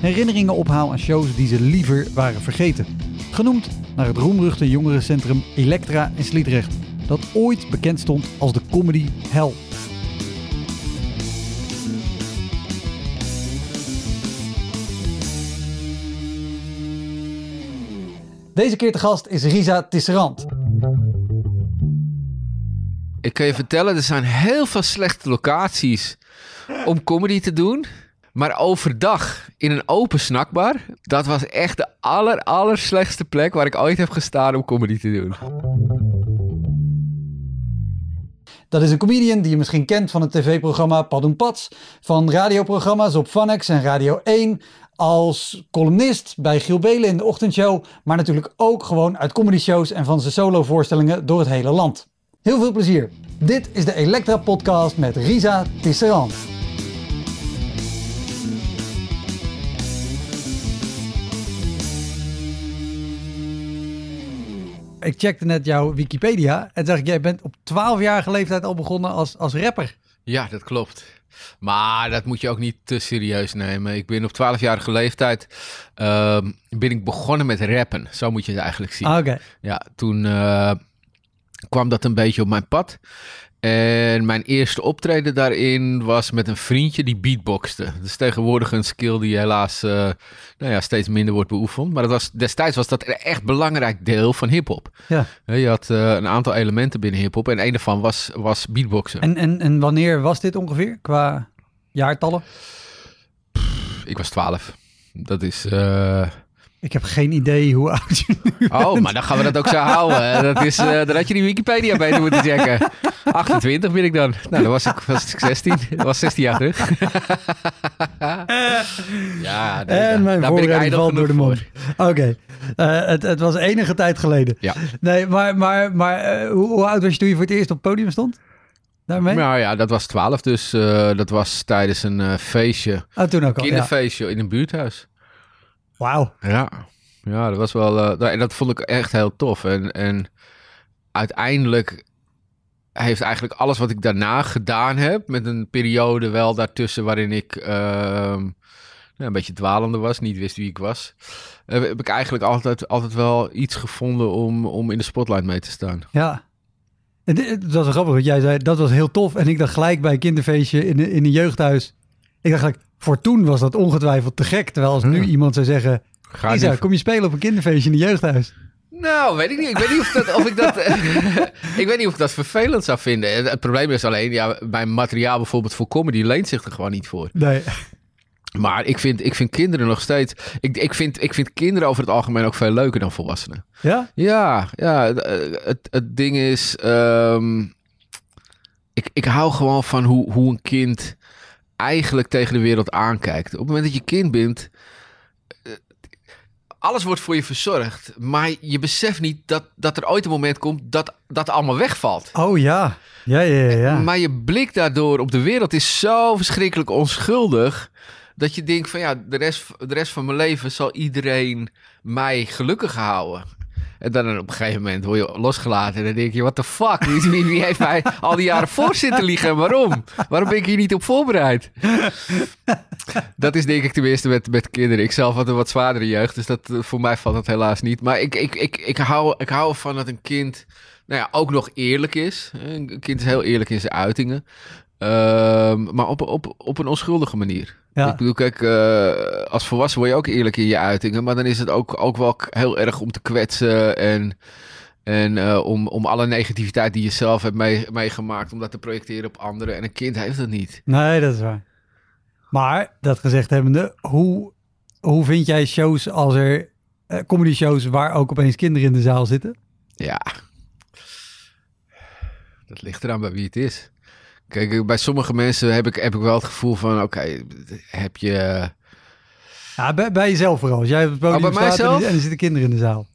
herinneringen ophaal aan shows die ze liever waren vergeten. Genoemd naar het roemruchte jongerencentrum Elektra in Sliedrecht, dat ooit bekend stond als de comedy hell. Deze keer te gast is Risa Tisserand. Ik kan je vertellen, er zijn heel veel slechte locaties om comedy te doen. Maar overdag in een open snackbar, dat was echt de aller, slechtste plek waar ik ooit heb gestaan om comedy te doen. Dat is een comedian die je misschien kent van het tv-programma Padoen Pats, van radioprogramma's op Vanex en Radio 1, als columnist bij Giel Belen in de ochtendshow, maar natuurlijk ook gewoon uit comedyshows en van zijn solovoorstellingen door het hele land. Heel veel plezier. Dit is de Elektra Podcast met Risa Tisserand. Ik checkte net jouw Wikipedia en zag ik, jij bent op 12-jarige leeftijd al begonnen als, als rapper. Ja, dat klopt. Maar dat moet je ook niet te serieus nemen. Ik ben op 12-jarige leeftijd ehm, ben ik begonnen met rappen. Zo moet je het eigenlijk zien. Ah, Oké. Ja, toen eh, kwam dat een beetje op mijn pad. En mijn eerste optreden daarin was met een vriendje die beatboxte. Dat is tegenwoordig een skill die helaas eh, nou ja, steeds minder wordt beoefend. Maar dat was, destijds was dat een echt belangrijk deel van hip-hop. Ja. Je had eh, een aantal elementen binnen hip-hop en een daarvan was, was beatboxen. En, en, en wanneer was dit ongeveer qua jaartallen? Ik was 12. Dat is. eh, Ik heb geen idee hoe oud je nu Oh, maar dan gaan we dat ook zo houden. Dat is, eh dan had je die Wikipedia beter moeten checken. 28 ben ik dan. Nou, dan was ik, was ik 16. Dat was 16 jaar terug. ja, nee, En mijn daar ben ik valt door de mond. Oké, Eh, het, het was enige tijd geleden. Ja. Nee, maar, maar, maar eh, hoe, hoe oud was je toen je voor het eerst op het podium stond? Daarmee? Nou ja, dat was 12, dus dat was tijdens een feestje. Ah, toen ook al, ja. Kinderfeestje in een buurthuis. Wauw. Ja, ja dat was wel. en dat vond ik echt heel tof. En, en uiteindelijk heeft eigenlijk alles wat ik daarna gedaan heb, met een periode wel daartussen waarin ik ehm, nou, een beetje dwalende was, niet wist wie ik was, eh, heb ik eigenlijk altijd, altijd wel iets gevonden om, om in de spotlight mee te staan. Ja. En Het was grappig, want jij zei dat was heel tof. En ik dacht gelijk bij een kinderfeestje in, in een jeugdhuis. Ik dacht gelijk, voor toen was dat ongetwijfeld te gek. Terwijl als nu Ja. iemand zou zeggen... Ga Isa, kom je spelen op een kinderfeestje in een jeugdhuis? Nou, weet ik niet. Ik weet niet of, dat, of ik dat. ik weet niet of ik dat vervelend zou vinden. Het, probleem is alleen, ja, mijn materiaal bijvoorbeeld voor comedy leent zich er gewoon niet voor. Nee. Maar ik vind, ik vind kinderen nog steeds. Ik, ik, vind, ik vind kinderen over het algemeen ook veel leuker dan volwassenen. Ja? Ja, ja het, het, het ding is. ehm, ik, ik hou gewoon van hoe, hoe een kind eigenlijk tegen de wereld aankijkt. Op het moment dat je kind bent. eh, Alles wordt voor je verzorgd, maar je beseft niet dat, dat er ooit een moment komt dat dat allemaal wegvalt. Oh ja. Ja, ja, ja. ja. Maar je blik daardoor op de wereld is zo verschrikkelijk onschuldig. Dat je denkt van ja, de rest, de rest van mijn leven zal iedereen mij gelukkig houden. En dan op een gegeven moment word je losgelaten. En dan denk je, what the fuck? Wie, wie, heeft mij al die jaren voor zitten liegen? En waarom? Waarom ben ik hier niet op voorbereid? Dat is denk ik tenminste met, met kinderen. Ik zelf had een wat zwaardere jeugd, dus dat, eh, voor mij valt dat helaas niet. Maar ik, ik, ik, ik, hou, ik hou ervan dat een kind nou ja, ook nog eerlijk is. Een kind is heel eerlijk in zijn uitingen. Ehm, maar op, op, op een onschuldige manier. Ja. Ik bedoel, kijk, eh, als volwassen word je ook eerlijk in je uitingen. Maar dan is het ook, ook wel heel erg om te kwetsen en, En eh, om, om alle negativiteit die je zelf hebt mee, meegemaakt, om dat te projecteren op anderen. En een kind heeft dat niet. Nee, dat is waar. Maar, dat gezegd hebbende, hoe, hoe vind jij shows als er eh, comedy shows waar ook opeens kinderen in de zaal zitten? Ja, dat ligt eraan bij wie het is. Kijk, bij sommige mensen heb ik, heb ik wel het gevoel van, oké, heb je... Ja, bij, bij jezelf vooral. Als jij op het podium Oh, bij staat en, mijzelf? en er zitten kinderen in de zaal.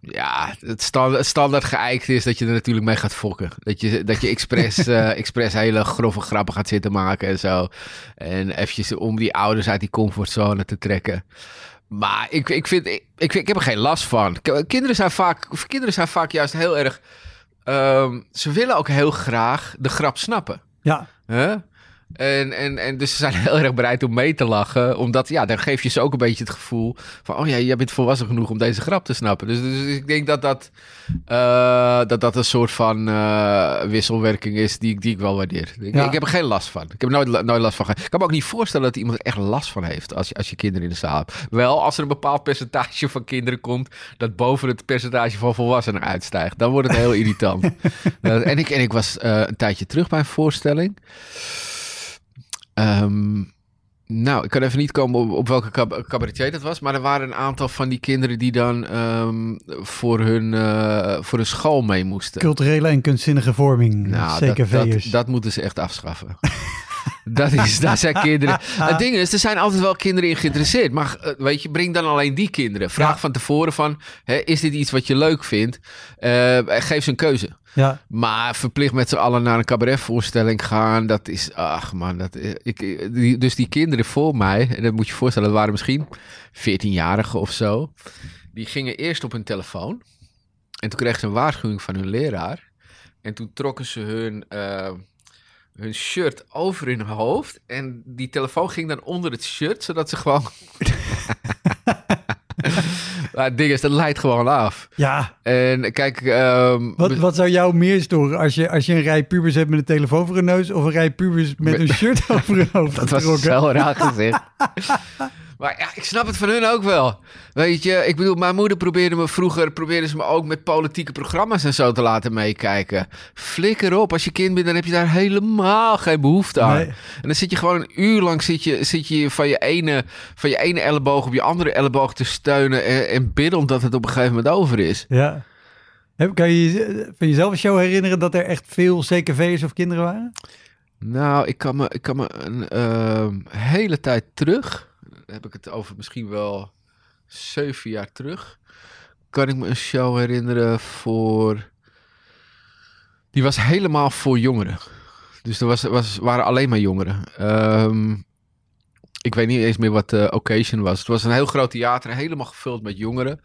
Ja, het standaard, standaard geëikt is dat je er natuurlijk mee gaat fokken. Dat je, dat je expres, expres hele grove grappen gaat zitten maken en zo. En eventjes om die ouders uit die comfortzone te trekken. Maar ik, ik, vind, ik, ik, ik heb er geen last van. Kinderen zijn vaak, kinderen zijn vaak juist heel erg... ehm, ze willen ook heel graag de grap snappen. Ja, Hè? En, en, en dus ze zijn heel erg bereid om mee te lachen. Omdat, ja, dan geef je ze ook een beetje het gevoel van... oh ja, jij bent volwassen genoeg om deze grap te snappen. Dus, dus ik denk dat dat, eh, dat, dat een soort van eh, wisselwerking is die, ik- die ik wel waardeer. Ik, Ja. ik heb er geen last van. Ik heb er nooit, nooit last van gehad. Ik kan me ook niet voorstellen dat iemand er echt last van heeft... als je, als je kinderen in de zaal hebt. Wel, als er een bepaald percentage van kinderen komt... dat boven het percentage van volwassenen uitstijgt. Dan wordt het heel irritant. Eh, en, ik, en ik was een tijdje terug bij een voorstelling... Ehm, nou, ik kan even niet komen op, op welke cab- cabaretier dat was. Maar er waren een aantal van die kinderen die dan ehm, voor, hun, eh, voor hun school mee moesten. culturele en kunstzinnige vorming. Nou, dat, CKV'ers. dat, dat moeten ze echt afschaffen. dat is, daar zijn kinderen. Het ding is, er zijn altijd wel kinderen in geïnteresseerd. Maar eh, weet je, breng dan alleen die kinderen. Vraag Ja. van tevoren van, hè, is dit iets wat je leuk vindt? Eh, geef ze een keuze. Ja, Maar verplicht met z'n allen naar een cabaretvoorstelling gaan, dat is, ach man, dat, eh, ik, die, dus die kinderen voor mij, en dat moet je je voorstellen, dat waren misschien 14-jarigen of zo, die gingen eerst op hun telefoon en toen kregen ze een waarschuwing van hun leraar en toen trokken ze hun, eh, hun shirt over hun hoofd en die telefoon ging dan onder het shirt, zodat ze gewoon... maar het ding is, dat leidt gewoon af. ja. En kijk, ehm, Wat, wat zou jou meer storen als je, als je een rij pubers hebt met een telefoon voor hun neus of een rij pubers met een shirt over hun hoofd Dat was zo raar gezegd. maar ja, ik snap het van hun ook wel. Weet je, ik bedoel, mijn moeder probeerde me vroeger... probeerde ze me ook met politieke programma's en zo te laten meekijken. Flikker op, als je kind bent, dan heb je daar helemaal geen behoefte aan. Nee. En dan zit je gewoon een uur lang zit je, zit je van, je ene, van je ene elleboog op je andere elleboog te steunen... en, en bidden omdat het op een gegeven moment over is. Ja. Heb- Kan je van jezelf een show herinneren dat er echt veel CKV'ers of kinderen waren? Nou, ik kan me, ik kan me een ehm, hele tijd terug, heb ik het over misschien wel zeven jaar terug, kan ik me een show herinneren voor. Die was helemaal voor jongeren. Dus er was, was, waren alleen maar jongeren. Ehm, ik weet niet eens meer wat de occasion was. Het was een heel groot theater, helemaal gevuld met jongeren.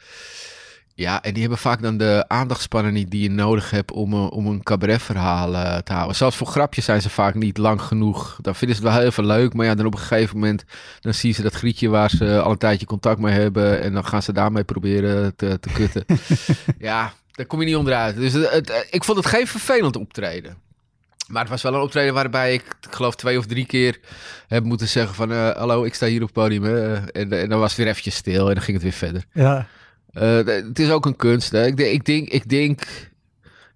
Ja, en die hebben vaak dan de aandachtspannen niet die je nodig hebt om, een- om een cabaretverhaal eh, te houden. Zelfs voor grapjes zijn ze vaak niet lang genoeg. Dan vinden ze het wel heel veel leuk, maar ja, dan op een gegeven moment dan zien ze dat grietje waar ze al een tijdje contact mee hebben en dan gaan ze daarmee proberen te, te kutten. ja, daar kom je niet onderuit. Dus het, het- ik vond het geen vervelend optreden. Maar het was wel een optreden waarbij ik, ik geloof twee of drie keer heb moeten zeggen van... eh, hallo, ik sta hier op het podium. Hè. En, en dan was het weer eventjes stil en dan ging het weer verder. Ja. Eh, het is ook een kunst. Hè. Ik, denk, ik, denk, ik, denk,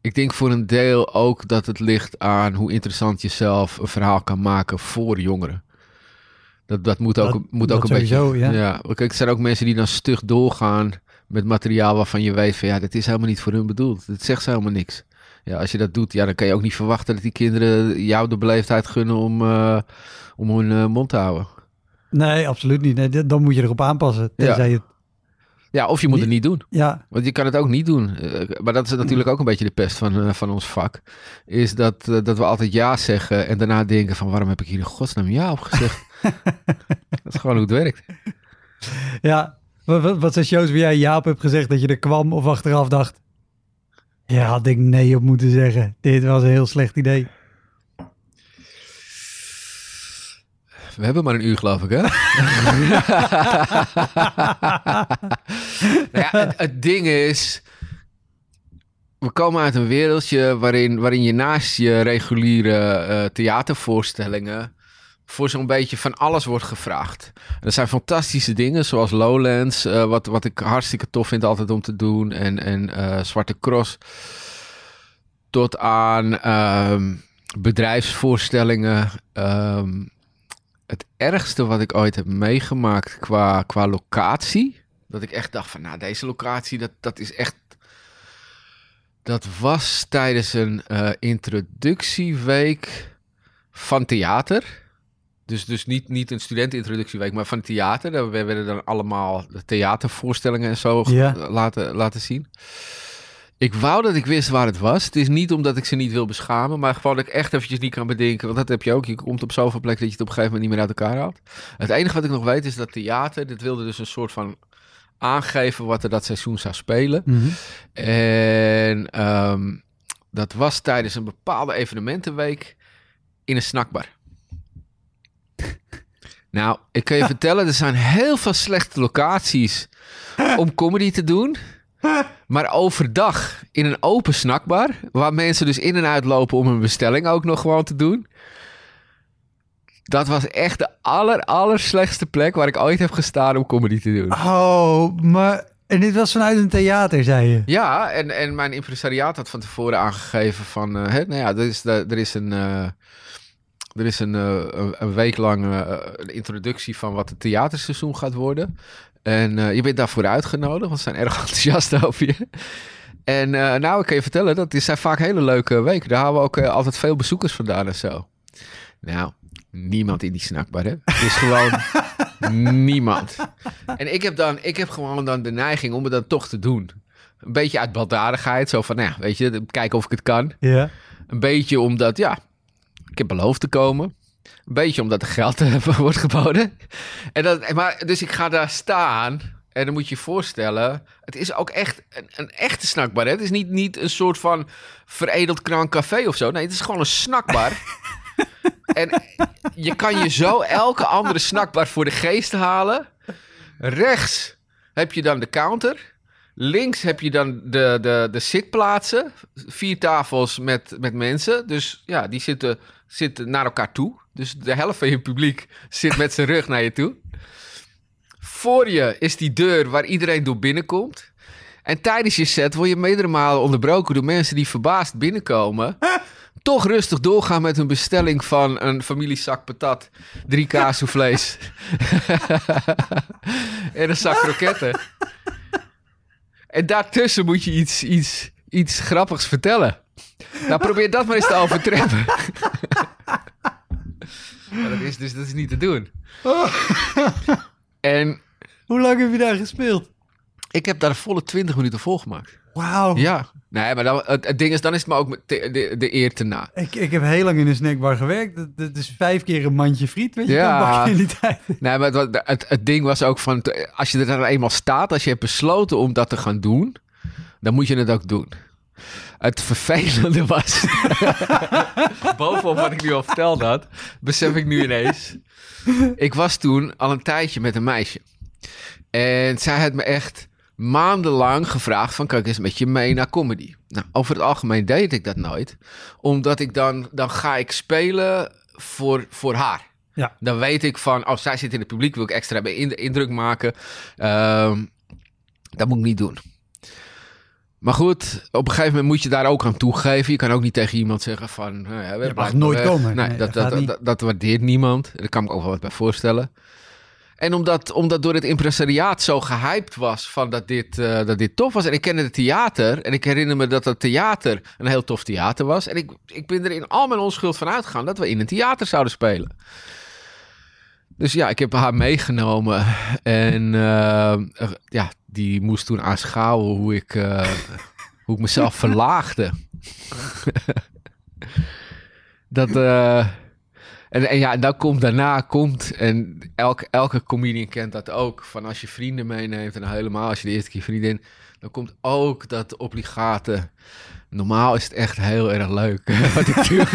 ik denk voor een deel ook dat het ligt aan hoe interessant je zelf een verhaal kan maken voor jongeren. Dat, dat moet ook, Dat- moet dat ook een sowieso, beetje. ja. Kijk, er zijn ook mensen die dan stug doorgaan met materiaal waarvan je weet van ja, dit is helemaal niet voor hun bedoeld. Het zegt ze helemaal niks. Ja, als je dat doet, ja, dan kan je ook niet verwachten dat die kinderen jou de beleefdheid gunnen om, eh, om hun eh, mond te houden. Nee, absoluut niet. Nee, dan moet je erop aanpassen. Tenzij je, Ja, of je moet het niet doen. ja, Want je kan het ook niet doen. Eh, maar dat is natuurlijk ook een beetje de pest van, eh, van ons vak. Is dat, eh, dat we altijd ja zeggen en daarna denken van waarom heb ik hier in godsnaam ja op gezegd? dat is gewoon hoe het werkt. ja. Wat, wat, wat zijn shows waar jij ja op hebt gezegd dat je er kwam of achteraf dacht... Ja, had ik nee op moeten zeggen. Dit was een heel slecht idee. We hebben maar een uur geloof ik hè? Nou ja, het, ding is... We komen uit een wereldje waarin, waarin je naast je reguliere eh, theatervoorstellingen voor zo'n beetje van alles wordt gevraagd. Er zijn fantastische dingen, zoals Lowlands, eh, wat, wat ik hartstikke tof vind altijd om te doen. En, en eh, Zwarte Cross. Tot aan ehm, bedrijfsvoorstellingen. Ehm, het ergste wat ik ooit heb meegemaakt qua, qua locatie. Dat ik echt dacht van, nou, deze locatie, dat, dat is echt... Dat was tijdens een eh, introductieweek van theater. Dus, dus niet, niet een studentenintroductieweek, maar van theater. Daar werden dan allemaal theatervoorstellingen en zo laten, laten zien. Ik wou dat ik wist waar het was. Het is niet omdat ik ze niet wil beschamen, maar gewoon dat ik echt eventjes niet kan bedenken. Want dat heb je ook. Je komt op zoveel plekken dat je het op een gegeven moment niet meer uit elkaar haalt. Het enige wat ik nog weet is dat theater, dit wilde dus een soort van aangeven wat er dat seizoen zou spelen. Mhm. En ehm, dat was tijdens een bepaalde evenementenweek in een snackbar. Nou, ik kan je vertellen, er zijn heel veel slechte locaties om comedy te doen. Maar overdag in een open snackbar, waar mensen dus in en uit lopen om een bestelling ook nog gewoon te doen. Dat was echt de aller, aller slechtste plek waar ik ooit heb gestaan om comedy te doen. Oh, maar... En dit was vanuit een theater, zei je? Ja, en, en mijn impresariaat had van tevoren aangegeven van... eh, hè, nou ja, er is, er is een... eh, er is een, eh, een, een week lang een introductie van wat het theaterseizoen gaat worden. En je bent daarvoor uitgenodigd, want ze zijn erg enthousiast over je. En nou, ik kan je vertellen, dat is zijn vaak hele leuke weken. Daar halen we ook altijd veel bezoekers vandaan en zo. Nou, niemand in die snackbar, hè? Het is gewoon niemand. En ik heb dan, ik heb gewoon dan de neiging om het dan toch te doen. Een beetje uit baldadigheid, zo van, nou ja, weet je, kijken of ik het kan. Ja. Een beetje omdat, ja, ik heb beloofd te komen. Een beetje omdat er geld eh, wordt geboden. En dat, maar, dus ik ga daar staan. En dan moet je je voorstellen, het is ook echt een, een echte snackbar. Hè? Het is niet, niet een soort van veredeld krank café of zo. Nee, het is gewoon een snackbar. en je kan je zo elke andere snackbar voor de geest halen. Rechts heb je dan de counter. Links heb je dan de, de, de zitplaatsen. Vier tafels met, met mensen. Dus ja, die zitten, zitten naar elkaar toe. Dus de helft van je publiek zit met zijn rug naar je toe. Voor je is die deur waar iedereen door binnenkomt. En tijdens je set word je meerdere malen onderbroken door mensen die verbaasd binnenkomen. Toch rustig doorgaan met hun bestelling van een familiezak patat, drie kaassoufflés en een zak kroketten. En daartussen moet je iets, iets, iets grappigs vertellen. Nou, probeer dat maar eens te overtreffen. Maar dat is dus dat is niet te doen. En Hoe lang heb je daar gespeeld? ik heb daar volle 20 minuten volgemaakt. Wauw. Ja. Nee, maar dan, het, het ding is, dan is het me ook met de, eer te na. Ik, ik heb heel lang in een snackbar gewerkt. Dat, dat is vijf keer een mandje friet, weet je, Ja. in die tijd. Nee, maar het, het, het ding was ook van, als je er dan eenmaal staat, als je hebt besloten om dat te gaan doen, dan moet je het ook doen. Het vervelende was, bovenop wat ik nu al verteld had, besef ik nu ineens. Ik was toen al een tijdje met een meisje. En zij had me echt maandenlang gevraagd van, kan ik eens met je mee naar comedy? Nou, over het algemeen deed ik dat nooit. Omdat ik dan, dan ga ik spelen voor, voor haar. Ja. Dan weet ik van, oh, zij zit in het publiek, wil ik extra indruk maken. Ehm, dat moet ik niet doen. Maar goed, op een gegeven moment moet je daar ook aan toegeven. Je kan ook niet tegen iemand zeggen van... nou ja, blijf mag maar nooit weg. komen. Nee, Nee, dat, dat dat, dat waardeert niemand. Daar kan ik me ook wel wat bij voorstellen. En omdat, omdat door het impresariaat zo gehyped was van dat dit, eh, dat dit tof was. En ik kende het theater. En ik herinner me dat het theater een heel tof theater was. En ik, ik ben er in al mijn onschuld van uitgegaan dat we in een theater zouden spelen. Dus ja, ik heb haar meegenomen. En eh, ja, die moest toen aanschouwen hoe ik, eh, hoe ik mezelf verlaagde. dat... en, en ja, en dan komt daarna komt, en elke, elke comedian kent dat ook, van als je vrienden meeneemt en helemaal als je de eerste keer vriendin, dan komt ook dat obligate. Normaal is het echt heel erg leuk wat ik doe.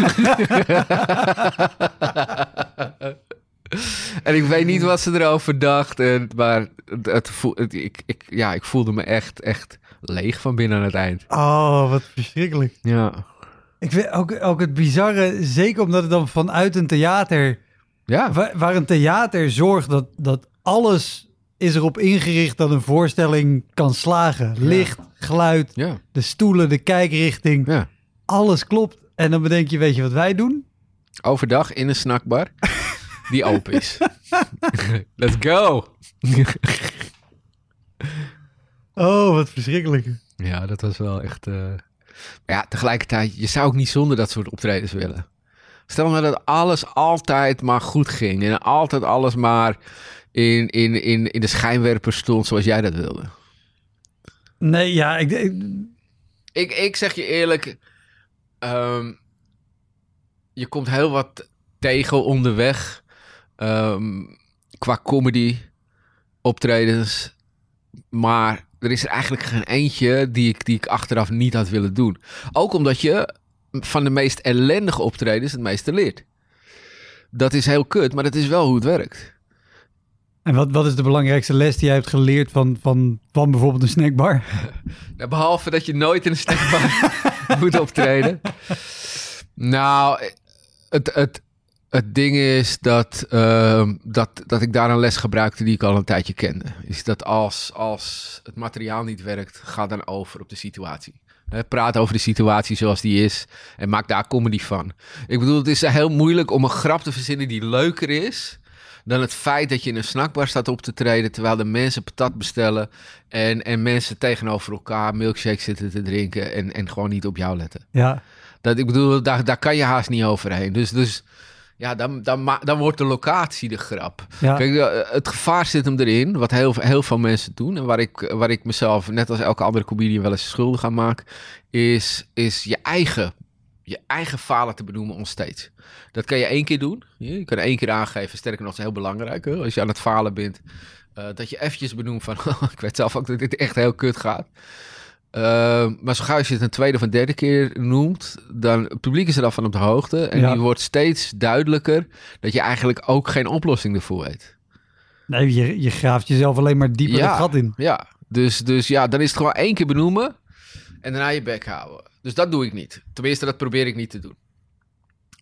en ik weet niet wat ze erover dacht, en, maar het, het, voel- het- ik, ik, ja, ik voelde me echt, echt leeg van binnen aan het eind. Oh, wat verschrikkelijk. Ja, Ik vind ook, ook het bizarre, zeker omdat het dan vanuit een theater Ja, Waar, waar een theater zorgt dat, dat alles is erop ingericht dat een voorstelling kan slagen. Licht, geluid, ja, de stoelen, de kijkrichting. ja. Alles klopt. En dan bedenk je, weet je wat wij doen? Overdag in een snackbar die open is. Let's go! Oh, wat verschrikkelijk. Ja, dat was wel echt. eh, Maar ja, tegelijkertijd, je zou ook niet zonder dat soort optredens willen. Stel nou dat alles altijd maar goed ging en altijd alles maar in, in, in, in de schijnwerper stond zoals jij dat wilde. Nee, ja, ik, ik- Ik, ik zeg je eerlijk, ehm, je komt heel wat tegen onderweg ehm, qua comedy optredens, maar er is er eigenlijk geen eentje die ik, die ik achteraf niet had willen doen. Ook omdat je van de meest ellendige optredens het meeste leert. Dat is heel kut, maar dat is wel hoe het werkt. En wat, wat is de belangrijkste les die jij hebt geleerd van, van, van bijvoorbeeld een snackbar? Nou, behalve dat je nooit in een snackbar moet optreden. Nou, het, het, het ding is dat, ehm, dat, dat ik daar een les gebruikte die ik al een tijdje kende. Is dat als, als het materiaal niet werkt, ga dan over op de situatie. Praat over de situatie zoals die is en maak daar comedy van. Ik bedoel, het is heel moeilijk om een grap te verzinnen die leuker is dan het feit dat je in een snackbar staat op te treden terwijl de mensen patat bestellen en, en mensen tegenover elkaar milkshakes zitten te drinken en, en gewoon niet op jou letten. Ja, Dat, ik bedoel, daar, daar kan je haast niet overheen. Dus, dus ja, dan, dan, dan wordt de locatie de grap. ja. Kijk, eh, het gevaar zit hem erin, wat heel, heel veel mensen doen. En waar ik, waar ik mezelf, net als elke andere comedian, wel eens schuldig aan maak, is, is je eigen, je eigen falen te benoemen onstage. Dat kan je één keer doen. Je je kan één keer aangeven. Sterker nog, dat is heel belangrijk. Hè? Als je aan het falen bent, eh, dat je eventjes benoemt van, ik weet zelf ook dat dit echt heel kut gaat. Eh, maar zo gauw als je het een tweede of een derde keer noemt, dan het publiek is er al van op de hoogte. En Ja. die wordt steeds duidelijker dat je eigenlijk ook geen oplossing ervoor weet. Nee, je, je graaft jezelf alleen maar dieper Ja. het gat in. Ja, dus, dus ja, dan is het gewoon één keer benoemen en daarna je bek houden. Dus dat doe ik niet. Tenminste, dat probeer ik niet te doen.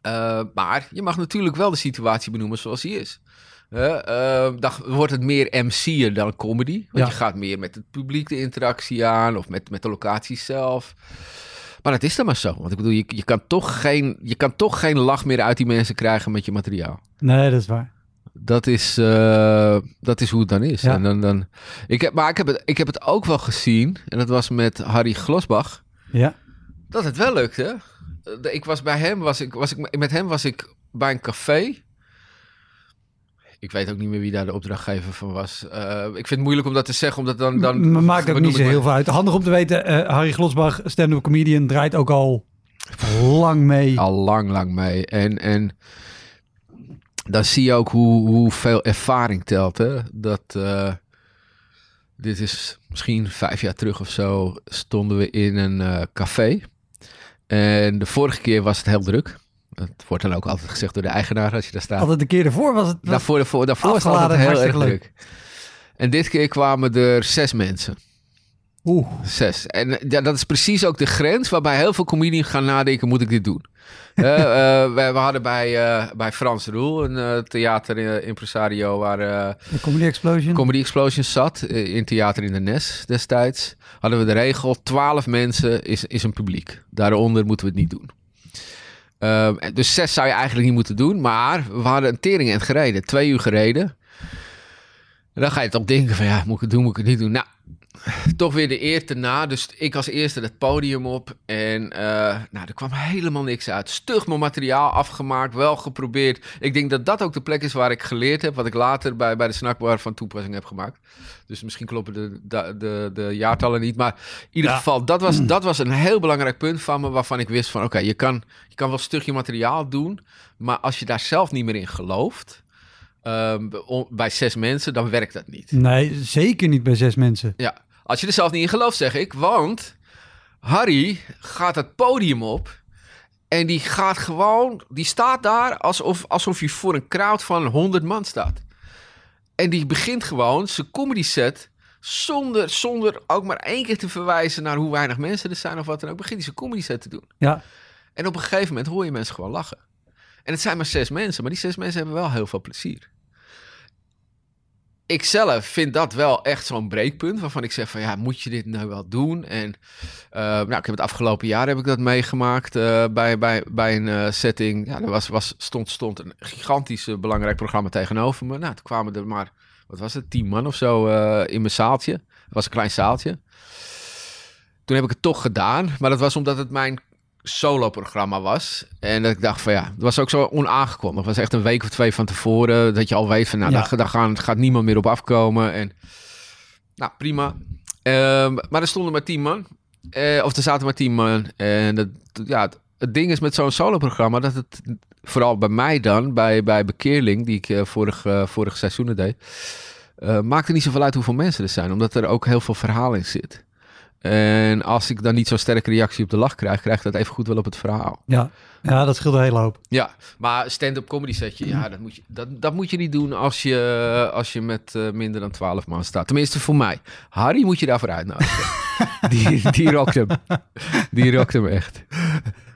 Eh, maar je mag natuurlijk wel de situatie benoemen zoals die is. Eh, dan wordt het meer MC'er dan comedy. Want Ja. je gaat meer met het publiek de interactie aan of met, met de locatie zelf. Maar dat is dan maar zo. Want ik bedoel, je, je, kan toch geen, je kan toch geen lach meer uit die mensen krijgen met je materiaal. Nee, dat is waar. Dat is, eh, dat is hoe het dan is. Ja. En dan, dan, ik heb, maar ik heb, het, ik heb het ook wel gezien, en dat was met Harry Glosbach, Ja, dat het wel lukte. Ik was bij hem, was ik, was ik, met hem was ik bij een café. Ik weet ook niet meer wie daar de opdrachtgever van was. Eh, ik vind het moeilijk om dat te zeggen, omdat dan... dan maakt ook niet zo heel veel uit. Handig om te weten, eh, Harry Glosbach, stand-up comedian, draait ook al lang mee. Al lang, lang mee. En, en dan zie je ook hoe, hoeveel ervaring telt. Hè? Dat, eh, dit is misschien vijf jaar terug of zo, stonden we in een café. En de vorige keer was het heel druk. Het wordt dan ook altijd gezegd door de eigenaar als je daar staat. Altijd een keer ervoor was het... was- Daarvoor, daarvoor, daarvoor was het altijd heel erg druk. En dit keer kwamen er zes mensen. Oeh, Zes. En eh, ja, dat is precies ook de grens waarbij heel veel comedians gaan nadenken, moet ik dit doen? Eh, eh, we, we hadden bij, bij Frans Roel, een eh, theater eh, impresario waar de Comedy Explosion. Comedy Explosion zat, in theater in de Nes destijds, hadden we de regel, 12 mensen is, is een publiek. Daaronder moeten we het niet doen. Ehm, dus zes zou je eigenlijk niet moeten doen, maar we hadden een tering en gereden, twee uur gereden. En dan ga je toch denken van ja, moet ik het doen, moet ik het niet doen? Nou, toch weer de eer te na. Dus ik als eerste het podium op. En eh, nou, er kwam helemaal niks uit. Stug mijn materiaal afgemaakt, wel geprobeerd. Ik denk dat dat ook de plek is waar ik geleerd heb. Wat ik later bij, bij de snackbar van toepassing heb gemaakt. Dus misschien kloppen de, de, de, de jaartallen niet. Maar in ieder Ja. geval, dat was, dat was een heel belangrijk punt van me. Waarvan ik wist van oké, je, kan, je kan wel stug je materiaal doen. Maar als je daar zelf niet meer in gelooft. ehm, bij zes mensen, dan werkt dat niet. Nee, zeker niet bij zes mensen. Ja, als je er zelf niet in gelooft, zeg ik. Want Harry gaat het podium op. En die gaat gewoon, die staat daar alsof, alsof je voor een crowd van 100 man staat. En die begint gewoon zijn comedy set. Zonder, zonder ook maar één keer te verwijzen naar hoe weinig mensen er zijn of wat dan ook. Begint hij zijn comedy set te doen. Ja, En op een gegeven moment hoor je mensen gewoon lachen. En het zijn maar zes mensen, maar die zes mensen hebben wel heel veel plezier. Ik zelf vind dat wel echt zo'n breekpunt waarvan ik zeg van ja, moet je dit nou wel doen? En uh, nou, ik heb het afgelopen jaar heb ik dat meegemaakt uh, bij, bij, bij een uh, setting. Ja, er was, was, stond, stond een gigantisch belangrijk programma tegenover me. Nou, toen kwamen er maar, wat was het, tien man of zo in mijn zaaltje. Het was een klein zaaltje. Toen heb ik het toch gedaan, maar dat was omdat het mijn solo-programma was. En dat ik dacht van ja, het was ook zo onaangekondigd. Het was echt een week of twee van tevoren dat je al weet van nou, ja. daar, daar gaan, gaat niemand meer op afkomen. En nou, prima. Um, maar er stonden maar tien man. Uh, of er zaten maar tien man. En dat, ja, het, het ding is met zo'n solo-programma dat het vooral bij mij dan, bij, bij Bekeerling, die ik uh, vorig, uh, vorig seizoenen deed, maakte niet zoveel uit hoeveel mensen er zijn, omdat er ook heel veel verhaal in zit. En als ik dan niet zo'n sterke reactie op de lach krijg, krijg ik dat even goed wel op het verhaal. Ja, ja dat scheelt een hele hoop. Ja, maar stand-up comedy setje, ja, dat moet je, dat, dat moet je niet doen als je, als je met uh, minder dan 12 man staat. Tenminste voor mij. Harry moet je daarvoor uitnodigen. die, die rockt hem. Die rockt hem echt.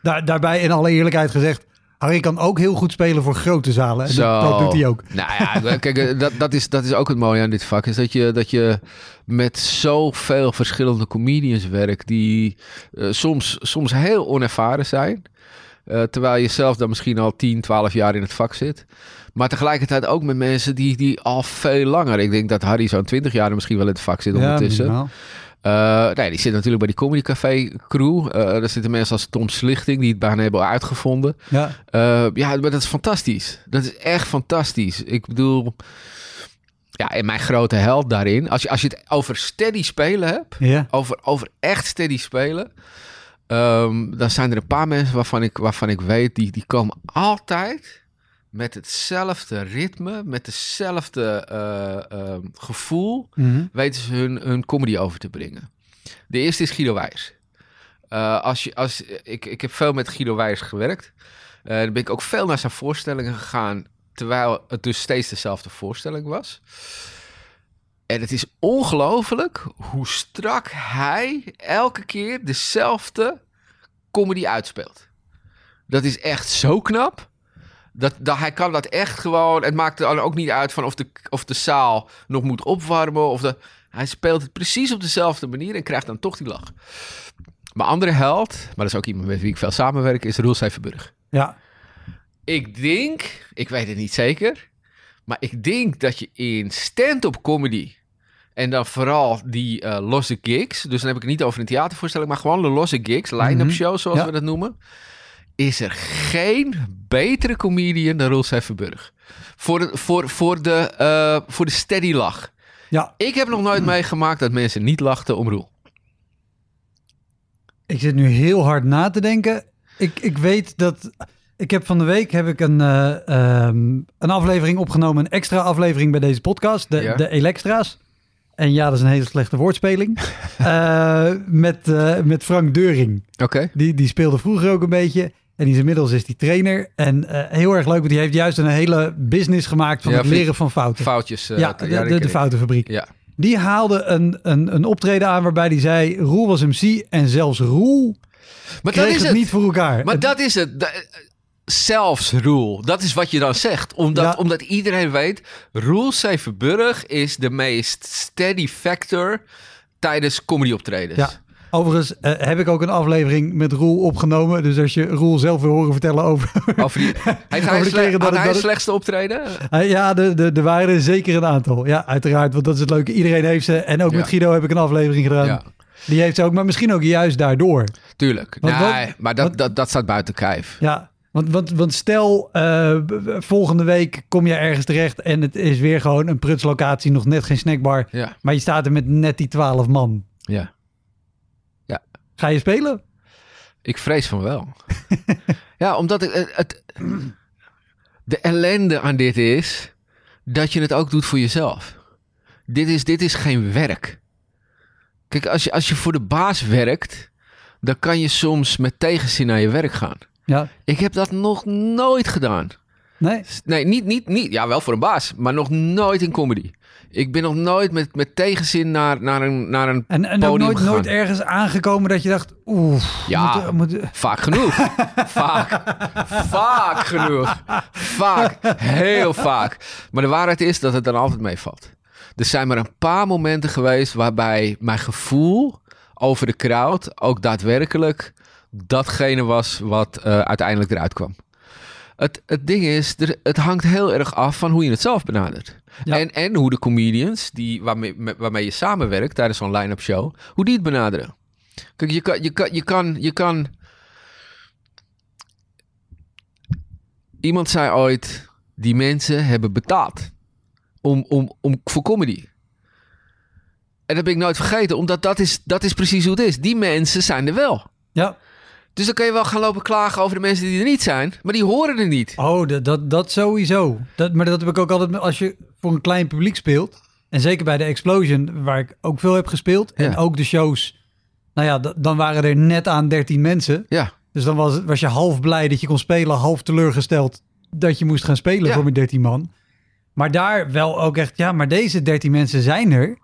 Daar, daarbij in alle eerlijkheid gezegd, Harry kan ook heel goed spelen voor grote zalen. En dat, dat, doet hij ook. Nou ja, kijk, dat, dat, is, dat is ook het mooie aan dit vak. Is dat je, dat je met zoveel verschillende comedians werkt. Die uh, soms, soms heel onervaren zijn. Uh, terwijl je zelf dan misschien al 10, 12 jaar in het vak zit. Maar tegelijkertijd ook met mensen die, die al veel langer. Ik denk dat Harry zo'n 20 jaar misschien wel in het vak zit ondertussen. Ja, uh, nee, die zit natuurlijk bij die Comedy Café crew. Uh, daar zitten mensen als Tom Slichting, die het bijna hebben uitgevonden. Ja. Uh, ja, maar dat is fantastisch. Dat is echt fantastisch. Ik bedoel, ja, en mijn grote held daarin. Als je, als je het over steady spelen hebt, ja. over, over echt steady spelen. Um, dan zijn er een paar mensen waarvan ik, waarvan ik weet, die, die komen altijd met hetzelfde ritme, met hetzelfde uh, uh, gevoel, mm-hmm. weten ze hun, hun comedy over te brengen. De eerste is Guido Wijs. Uh, als je, als, ik, ik heb veel met Guido Wijs gewerkt. dan ben ik ook veel naar zijn voorstellingen gegaan, terwijl het dus steeds dezelfde voorstelling was. En het is ongelooflijk hoe strak hij elke keer dezelfde comedy uitspeelt. Dat is echt zo knap. Dat, dat, hij kan dat echt gewoon. Het maakt er dan ook niet uit van of de, of de zaal nog moet opwarmen. Of de, hij speelt het precies op dezelfde manier en krijgt dan toch die lach. Mijn andere held, maar dat is ook iemand met wie ik veel samenwerk, is Roel Seiferburg. Ja. Ik denk, ik weet het niet zeker, maar ik denk dat je in stand-up comedy en dan vooral die uh, losse gigs, dus dan heb ik het niet over een theatervoorstelling, maar gewoon de losse gigs, line-up mm -hmm. shows zoals ja. we dat noemen is er geen betere comedian dan Roel Seffenburg. Voor de, voor, voor de, uh, voor de steady lach. Ja. Ik heb nog nooit meegemaakt dat mensen niet lachten om Roel. Ik zit nu heel hard na te denken. Ik, ik weet dat... Ik heb van de week heb ik een, uh, um, een aflevering opgenomen, een extra aflevering bij deze podcast, de, ja. de Elektra's. En ja, dat is een hele slechte woordspeling. uh, met, uh, met Frank Deuring. Oké. Okay. Die, die speelde vroeger ook een beetje. En die is inmiddels is die trainer. En uh, heel erg leuk, want die heeft juist een hele business gemaakt van ja, het leren van fouten. Foutjes. Uh, ja, de, de, de foutenfabriek. Ja. Die haalde een, een, een optreden aan waarbij hij zei... Roel was MC en zelfs Roel maar dat is het, het niet voor elkaar. Maar het, dat is het. Zelfs Roel. Dat is wat je dan zegt. Omdat, ja. omdat iedereen weet... Roel Severburg is de meest steady factor tijdens comedy optredens. Ja. Overigens uh, heb ik ook een aflevering met Roel opgenomen. Dus als je Roel zelf wil horen vertellen over... over die, hij over keren dat, hij slechtste optreden? Uh, ja, er de, de waren er zeker een aantal. Ja, uiteraard. Want dat is het leuke. Iedereen heeft ze. En ook ja. met Guido heb ik een aflevering gedaan. Ja. Die heeft ze ook, maar misschien ook juist daardoor. Tuurlijk. Want, nee, maar dat, dat, dat staat buiten kijf. Ja, want, want, want stel, uh, volgende week kom je ergens terecht en het is weer gewoon een prutslocatie, nog net geen snackbar. Ja. Maar je staat er met net die twaalf man. Ja. Ga je spelen? Ik vrees van wel. ja, omdat het, het, de ellende aan dit is dat je het ook doet voor jezelf. Dit is, dit is geen werk. Kijk, als je, als je voor de baas werkt, dan kan je soms met tegenzin naar je werk gaan. Ja. Ik heb dat nog nooit gedaan. Nee? Nee, niet, niet, niet. Ja, wel voor een baas, maar nog nooit in comedy. Ik ben nog nooit met, met tegenzin naar, naar een, naar een En, en ook podium nooit, gegaan. nooit ergens aangekomen dat je dacht, oeh, Ja. moet, moet, Vaak genoeg. vaak. Vaak genoeg. Vaak. Heel vaak. Maar de waarheid is dat het dan altijd meevalt. Er zijn maar een paar momenten geweest waarbij mijn gevoel over de crowd ook daadwerkelijk datgene was wat eh, uiteindelijk eruit kwam. Het, het ding is, er, het hangt heel erg af van hoe je het zelf benadert. Ja. En, en hoe de comedians die, waarmee, waarmee je samenwerkt tijdens zo'n line-up show, hoe die het benaderen. Kijk, je kan, je kan, je kan, je kan Iemand zei ooit: die mensen hebben betaald om, om, om, voor comedy. En dat ben ik nooit vergeten, omdat dat is, dat is precies hoe het is. Die mensen zijn er wel. ja. Dus dan kan je wel gaan lopen klagen over de mensen die er niet zijn, maar die horen er niet. Oh, dat, dat, dat sowieso. Dat, maar dat heb ik ook altijd als je voor een klein publiek speelt. En zeker bij de Explosion, waar ik ook veel heb gespeeld. En Ja. ook de shows. Nou ja, dan waren er net aan 13 mensen. Ja, Dus dan was, was je half blij dat je kon spelen, half teleurgesteld dat je moest gaan spelen Ja. voor met 13 man. Maar daar wel ook echt, ja, maar deze 13 mensen zijn er.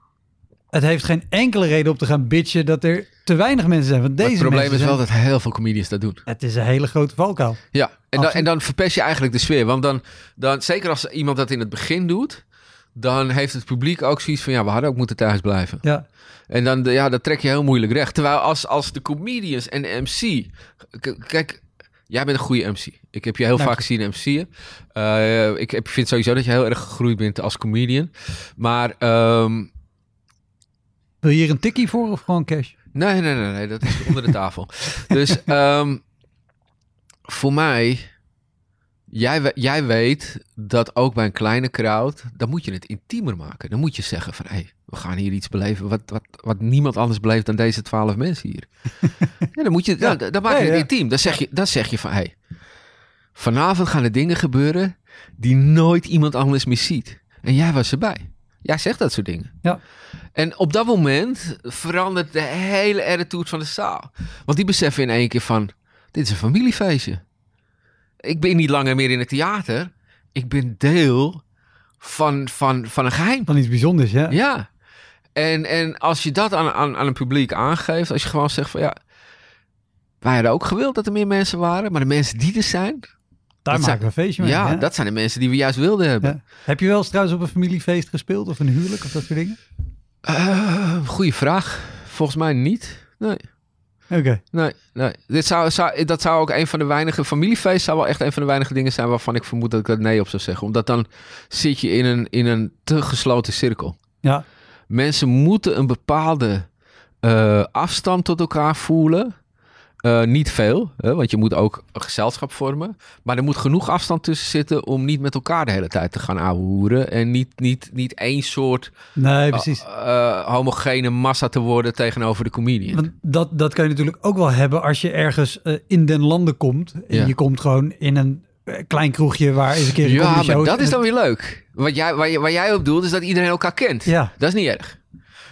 Het heeft geen enkele reden om te gaan bitchen dat er te weinig mensen zijn. Want maar deze het probleem mensen is wel zijn- dat heel veel comedians dat doen. Het is een hele grote valkuil. Ja, en dan, en dan verpest je eigenlijk de sfeer. Want dan, dan, zeker als iemand dat in het begin doet, dan heeft het publiek ook zoiets van, ja, we hadden ook moeten thuis blijven. Ja, En dan, ja, dat trek je heel moeilijk recht. Terwijl als, als de comedians en de MC... Kijk, jij bent een goede MC. Ik heb je heel Dank vaak gezien MC'en. Eh ik heb, vind sowieso dat je heel erg gegroeid bent als comedian. Maar ehm, wil je hier een tikkie voor of gewoon cash? nee, nee, nee, nee, dat is onder de tafel. Dus ehm, voor mij... Jij, jij weet dat ook bij een kleine crowd... dan moet je het intiemer maken. Dan moet je zeggen van... Hey, we gaan hier iets beleven wat, wat, wat niemand anders beleeft dan deze twaalf mensen hier. ja, dan, moet je, dan, dan maak je Ja, het intiem. Dan zeg je, dan zeg je van... Hey, vanavond gaan er dingen gebeuren... die nooit iemand anders meer ziet. En jij was erbij. Jij zegt dat soort dingen. Ja. En op dat moment verandert de hele attitude van de zaal. Want die beseffen in één keer van... dit is een familiefeestje. Ik ben niet langer meer in het theater. Ik ben deel van, van, van een geheim. Van iets bijzonders, ja. Ja. En, en als je dat aan, aan, aan een publiek aangeeft... als je gewoon zegt van ja... wij hadden ook gewild dat er meer mensen waren... maar de mensen die er zijn... Daar dat maken zijn- we een feestje mee. ja, hè? dat zijn de mensen die we juist wilden hebben. Ja. Heb je wel eens trouwens op een familiefeest gespeeld of een huwelijk of dat soort dingen? Eh, goeie vraag. Volgens mij niet. Nee. Oké. Nee, nee. Dit zou, zou, dat zou ook een van de weinige... Familiefeest zou wel echt een van de weinige dingen zijn... waarvan ik vermoed dat ik dat nee op zou zeggen. Omdat dan zit je in een, in een te gesloten cirkel. Ja. Mensen moeten een bepaalde eh, afstand tot elkaar voelen. Eh, niet veel, hè, want je moet ook een gezelschap vormen. Maar er moet genoeg afstand tussen zitten... om niet met elkaar de hele tijd te gaan ouwehoeren. En niet, niet, niet één soort Nee, precies. eh, homogene massa te worden tegenover de comedian. Want dat, dat kan je natuurlijk ook wel hebben als je ergens eh, in den landen komt. En Ja. je komt gewoon in een eh, klein kroegje waar eens een keer een Ja, maar dat is dan weer leuk. Wat jij, waar, je- waar jij op doelt, is dat iedereen elkaar kent. Ja. Dat is niet erg.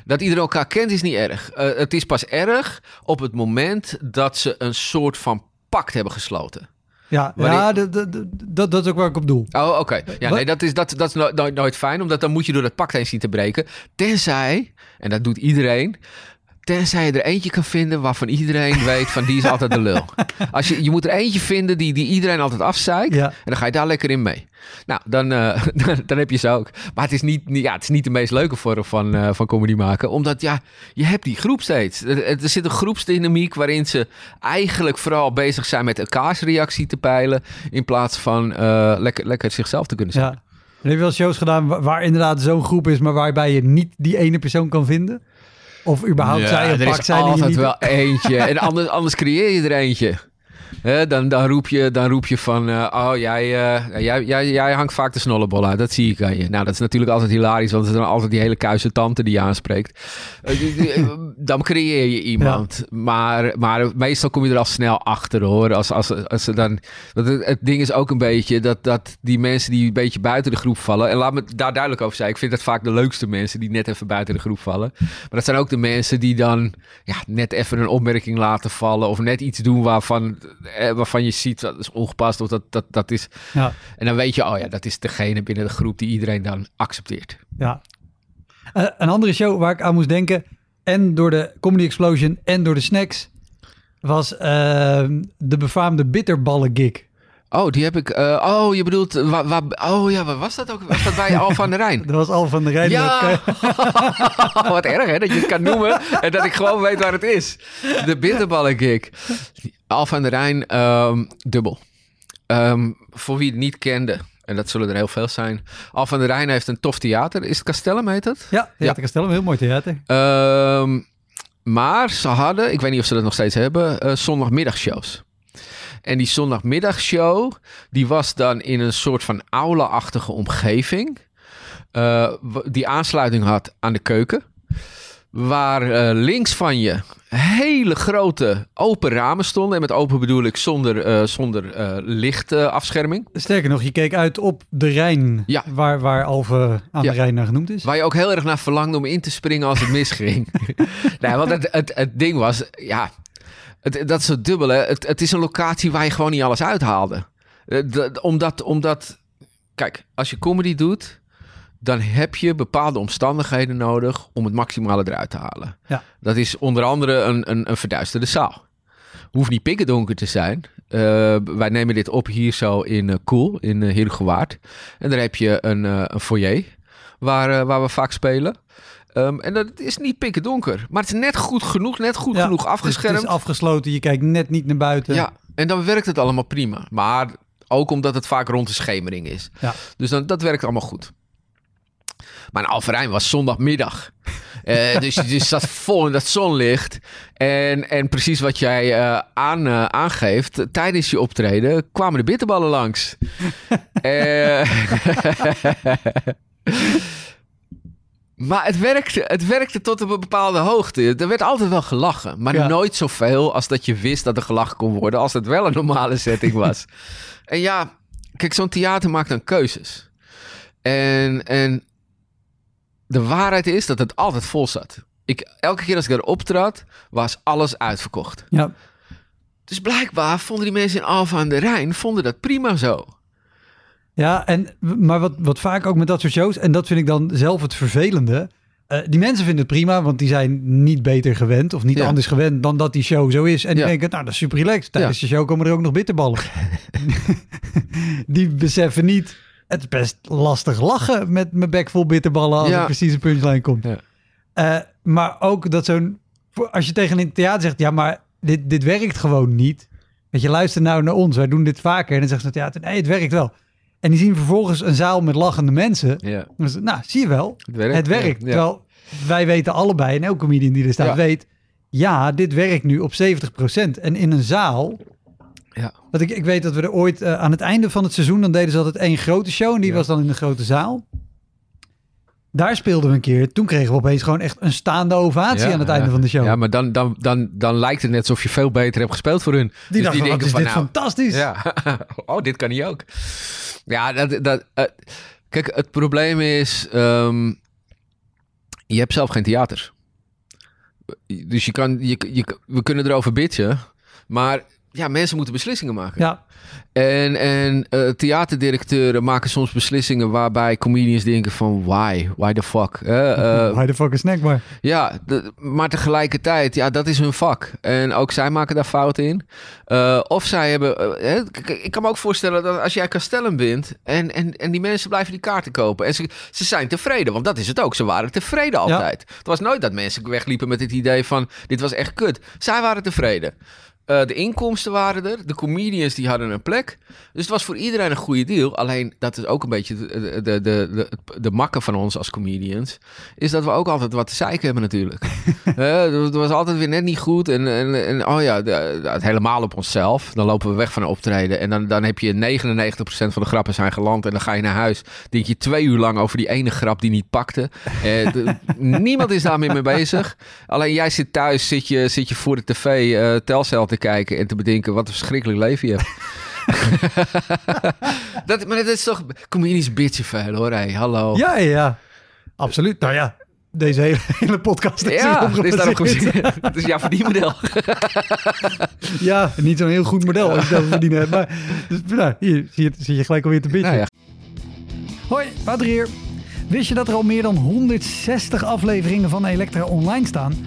Dat iedereen elkaar kent, is niet erg. Eh, het is pas erg op het moment dat ze een soort van pact hebben gesloten. Ja, Wanneer- ja dat, dat, is ook waar ik op doel. Oh, oké. Ja, Wat- nee, dat is, dat, dat is nooit, nooit, nooit fijn, omdat dan moet je door dat pact heen zien te breken. Tenzij, en dat doet iedereen, tenzij je er eentje kan vinden waarvan iedereen weet van die is altijd de lul. Als je, je moet er eentje vinden die, die iedereen altijd afzeikt. Ja. En dan ga je daar lekker in mee. Nou, dan, eh, dan, dan heb je ze ook. Maar het is niet, ja, het is niet de meest leuke vorm van, eh, van comedy maken. Omdat ja, je hebt die groep steeds. Er, er zit een groepsdynamiek waarin ze eigenlijk vooral bezig zijn met elkaars reactie te peilen. In plaats van eh, lekker, lekker zichzelf te kunnen zijn. Ja. En heb je wel shows gedaan waar, waar inderdaad zo'n groep is, maar waarbij je niet die ene persoon kan vinden? Of überhaupt zij een er pak is zijn en je altijd niet... wel eentje. en anders, anders creëer je er eentje. Hè, dan, dan, roep je, dan roep je van, eh, oh, jij, eh, jij, jij, jij hangt vaak de snollebol uit. Dat zie ik aan je. Nou, dat is natuurlijk altijd hilarisch, want het is dan altijd die hele kuise tante die je aanspreekt. Eh, dan creëer je iemand. Maar, maar meestal kom je er al snel achter, hoor. Als, als, als ze dan, het, het ding is ook een beetje dat, dat die mensen die een beetje buiten de groep vallen... En laat me daar duidelijk over zijn. Ik vind dat vaak de leukste mensen die net even buiten de groep vallen. Maar dat zijn ook de mensen die dan ja, net even een opmerking laten vallen... of net iets doen waarvan waarvan je ziet dat is ongepast of dat, dat, dat is. Ja. En dan weet je, oh ja, dat is degene binnen de groep die iedereen dan accepteert. Ja. Eh, een andere show waar ik aan moest denken, en door de Comedy Explosion en door de snacks, was ehm, de befaamde bitterballen gig. Oh, die heb ik. eh, oh, je bedoelt. Waar, waar, oh ja, waar was dat ook? Was dat bij Al van der Rijn? Dat was Al van der Rijn. Ja, ook, wat erg hè, dat je het kan noemen en dat ik gewoon weet waar het is. De bitterballen gig. Al van der Rijn, ehm, dubbel. Ehm, voor wie het niet kende, en dat zullen er heel veel zijn. Al van der Rijn heeft een tof theater. Is het Castellum heet het? ja, Theater Castellum, heel mooi theater. Ehm, maar ze hadden, ik weet niet of ze dat nog steeds hebben, eh, zondagmiddagshows. En die zondagmiddagshow, die was dan in een soort van aula-achtige omgeving. eh, die aansluiting had aan de keuken. Waar eh, links van je hele grote open ramen stonden. En met open bedoel ik zonder, eh, zonder lichtafscherming. Sterker nog, je keek uit op de Rijn, Ja. waar, waar Alve aan Ja. de Rijn naar genoemd is. Waar je ook heel erg naar verlangde om in te springen als het misging. nee, want het, het, het ding was, ja, het, dat is het dubbele. Het, het is een locatie waar je gewoon niet alles uithaalde. Eh, omdat, omdat, kijk, als je comedy doet, dan heb je bepaalde omstandigheden nodig om het maximale eruit te halen. Ja. Dat is onder andere een, een, een verduisterde zaal. Hoeft niet pikkendonker te zijn. Eh, wij nemen dit op hier zo in eh, Koel, in uh, Heergewaard. En daar heb je een, eh, een foyer waar, eh, waar we vaak spelen. Ehm, en dat is niet pikken donker. Maar het is net goed genoeg, net goed Ja, genoeg afgeschermd. Het is afgesloten, je kijkt net niet naar buiten. Ja, en dan werkt het allemaal prima. Maar ook omdat het vaak rond de schemering is. Ja. Dus dan, dat werkt allemaal goed. Maar Alverijn was zondagmiddag. Eh, dus je dus zat vol in dat zonlicht. En, en precies wat jij eh, aan, eh, aangeeft, tijdens je optreden kwamen de bitterballen langs. Maar het werkte, het werkte tot op een bepaalde hoogte. Er werd altijd wel gelachen, maar Ja. nooit zoveel als dat je wist dat er gelachen kon worden, als het wel een normale setting was. en ja, kijk, zo'n theater maakt dan keuzes. En, en de waarheid is dat het altijd vol zat. Ik, elke keer als ik daar optrad, was alles uitverkocht. Ja. Dus blijkbaar vonden die mensen in Alfa aan de Rijn vonden dat prima zo. Ja, en, maar wat, wat vaak ook met dat soort shows, en dat vind ik dan zelf het vervelende. eh, die mensen vinden het prima, want die zijn niet beter gewend of niet Ja. anders gewend dan dat die show zo is. En die Ja. denken, nou, dat is super relaxed. Tijdens de show komen er ook nog bitterballen. die beseffen niet, het is best lastig lachen met mijn bek vol bitterballen als er precies een punchline komt. Eh, maar ook dat zo'n, als je tegen een theater zegt, ja, maar dit, dit werkt gewoon niet. Weet je, luister nou naar ons, wij doen dit vaker. En dan zegt het theater, nee, het werkt wel. En die zien vervolgens een zaal met lachende mensen. Ja, het, nou, zie je wel, het werkt. het werkt. Ja, ja. Terwijl wij weten allebei, en elke comedian die er staat Ja. weet... ja, dit werkt nu op 70%. En in een zaal... Ja. Want ik, ik weet dat we er ooit eh, aan het einde van het seizoen... dan deden ze altijd één grote show en die was dan in de grote zaal. Daar speelden we een keer. Toen kregen we opeens gewoon echt een staande ovatie Ja, aan het einde van de show. Ja, maar dan, dan, dan, dan lijkt het net alsof je veel beter hebt gespeeld voor hun. die dachten, wat is dit nou, fantastisch. Ja, oh, dit kan hij ook. Ja, dat, dat, eh, kijk, het probleem is, ehm, je hebt zelf geen theater. Dus je kan, je, je, we kunnen erover bitchen, maar ja, mensen moeten beslissingen maken. Ja, En, en eh, theaterdirecteuren maken soms beslissingen waarbij comedians denken van why, why the fuck. Eh, eh, Why the fuck a snack bar. ja, de- maar tegelijkertijd, ja, dat is hun vak. En ook zij maken daar fouten in. Eh, of zij hebben... ik kan me ook voorstellen dat als jij Castellum bent... En, en, en die mensen blijven die kaarten kopen... en ze, ze zijn tevreden, want dat is het ook. Ze waren tevreden altijd. Het was nooit dat mensen wegliepen met het idee van... dit was echt kut. Zij waren tevreden. Eh, de inkomsten waren er. De comedians die hadden een plek. Dus het was voor iedereen een goede deal. Alleen dat is ook een beetje de, de, de, de, makken van ons als comedians. Is dat we ook altijd wat te zeiken hebben natuurlijk. Eh, het was altijd weer net niet goed. En, en, en oh ja, de- helemaal op onszelf. Dan lopen we weg van een optreden. En dan, dan heb je 99% van de grappen zijn geland. En dan ga je naar huis. Denk je twee uur lang over die ene grap die niet pakte. Eh, niemand is daarmee mee bezig. Alleen jij zit thuis, zit je, zit je voor de tv Telcel te kijken. En te bedenken wat een verschrikkelijk leven je hebt. dat, maar dat is toch... Comedians bitchen veel hoor. Hey, hallo. Ja, ja, ja. Absoluut. Nou ja, deze hele, hele podcast is Ja, is daarop gebaseerd. gezien. Het is jouw verdienmodel. Ja, niet zo'n heel goed model als ik dat verdienen heb. Maar dus, nou, hier zie je, zie je gelijk alweer te bitchen. Nou ja. Hoi, Wouter hier. Wist je dat er al meer dan 160 afleveringen van Elektra online staan?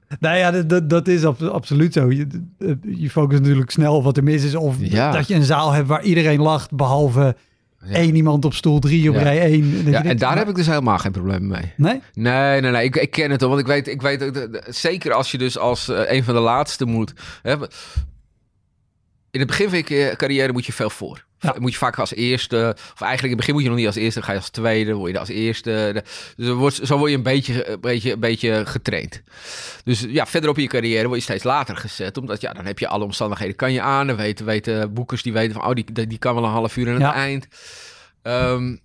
nou ja, dat, dat, is ab- absoluut zo. Je, eh, je focust natuurlijk snel op wat er mis is. Of Ja. dat je een zaal hebt waar iedereen lacht, behalve Ja. één iemand op stoel drie op Ja. rij één. En, Ja, en daar nou, heb ik dus helemaal geen probleem mee. Nee? Nee, nee, nee. Ik, ik ken het al. Want ik weet, ik weet zeker als je dus als eh, een van de laatste moet. Hè, in het begin van je ca- carrière moet je veel voor. Ja. Moet je vaak als eerste, of eigenlijk in het begin moet je nog niet als eerste, dan ga je als tweede, word je als eerste. Dus wordt, zo word je een beetje, een, beetje, een beetje getraind. Dus ja, verderop in je carrière word je steeds later gezet, omdat ja, dan heb je alle omstandigheden, kan je aan, dan weten, weten boekers die weten van, oh, die, die kan wel een half uur aan het Ja. eind. Ehm,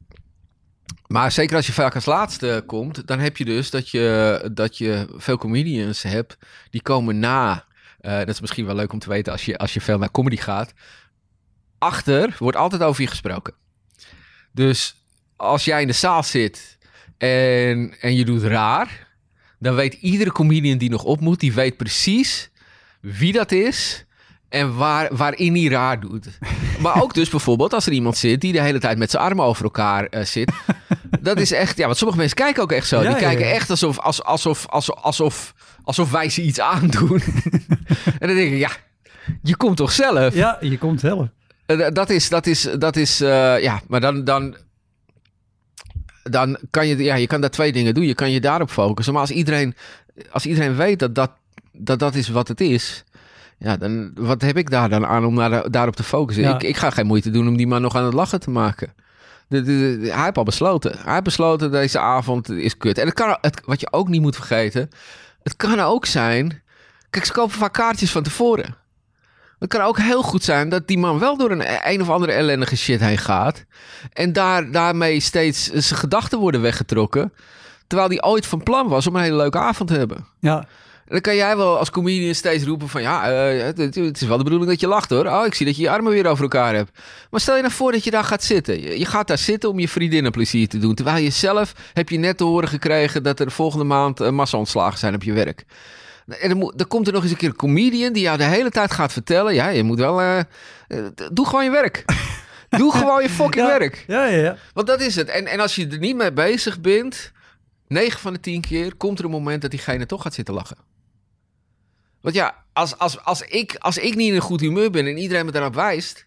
maar zeker als je vaak als laatste komt, dan heb je dus dat je, dat je veel comedians hebt die komen na. Eh, dat is misschien wel leuk om te weten als je, als je veel naar comedy gaat. Achter wordt altijd over je gesproken. Dus als jij in de zaal zit en, en je doet raar, dan weet iedere comedian die nog op moet, die weet precies wie dat is en waar, waarin hij raar doet. Maar ook dus bijvoorbeeld als er iemand zit die de hele tijd met zijn armen over elkaar eh, zit. Dat is echt, ja, want sommige mensen kijken ook echt zo. Ja, die kijken echt alsof, alsof, alsof, alsof, alsof, alsof wij ze iets aandoen. en dan denk ik, ja, je komt toch zelf? Ja, je komt zelf. Eh, dat is, dat is, dat is, eh, ja, maar dan, dan, dan kan je, ja, je kan daar twee dingen doen. Je kan je daarop focussen. Maar als iedereen, als iedereen weet dat dat, dat, dat is wat het is, ja, dan wat heb ik daar dan aan om naar, daarop te focussen? Ja. Ik, ik ga geen moeite doen om die man nog aan het lachen te maken. Hij heeft al besloten. Hij heeft besloten deze avond is kut. En het kan, het, wat je ook niet moet vergeten, het kan ook zijn. Kijk, ze kopen vaak kaartjes van tevoren. Het kan ook heel goed zijn dat die man wel door een, een of andere ellendige shit heen gaat. En daar, daarmee steeds zijn gedachten worden weggetrokken. Terwijl die ooit van plan was om een hele leuke avond te hebben. Ja, dan kan jij wel als comedian steeds roepen van... ja, eh, het, het is wel de bedoeling dat je lacht hoor. Oh, ik zie dat je je armen weer over elkaar hebt. Maar stel je nou voor dat je daar gaat zitten. Je, je gaat daar zitten om je vriendinnen plezier te doen. Terwijl je zelf heb je net te horen gekregen... dat er de volgende maand uh, massa-ontslagen zijn op je werk. En dan, moet, dan komt er nog eens een keer een comedian... die jou de hele tijd gaat vertellen... ja, je moet wel... eh, eh, doe gewoon je werk. doe gewoon je fucking ja, werk. Ja, ja, ja. Want dat is het. En, en als je er niet mee bezig bent, 9 van de 10 keer komt er een moment dat diegene toch gaat zitten lachen. Want ja, als, als, als, ik, als ik niet in een goed humeur ben en iedereen me daarop wijst,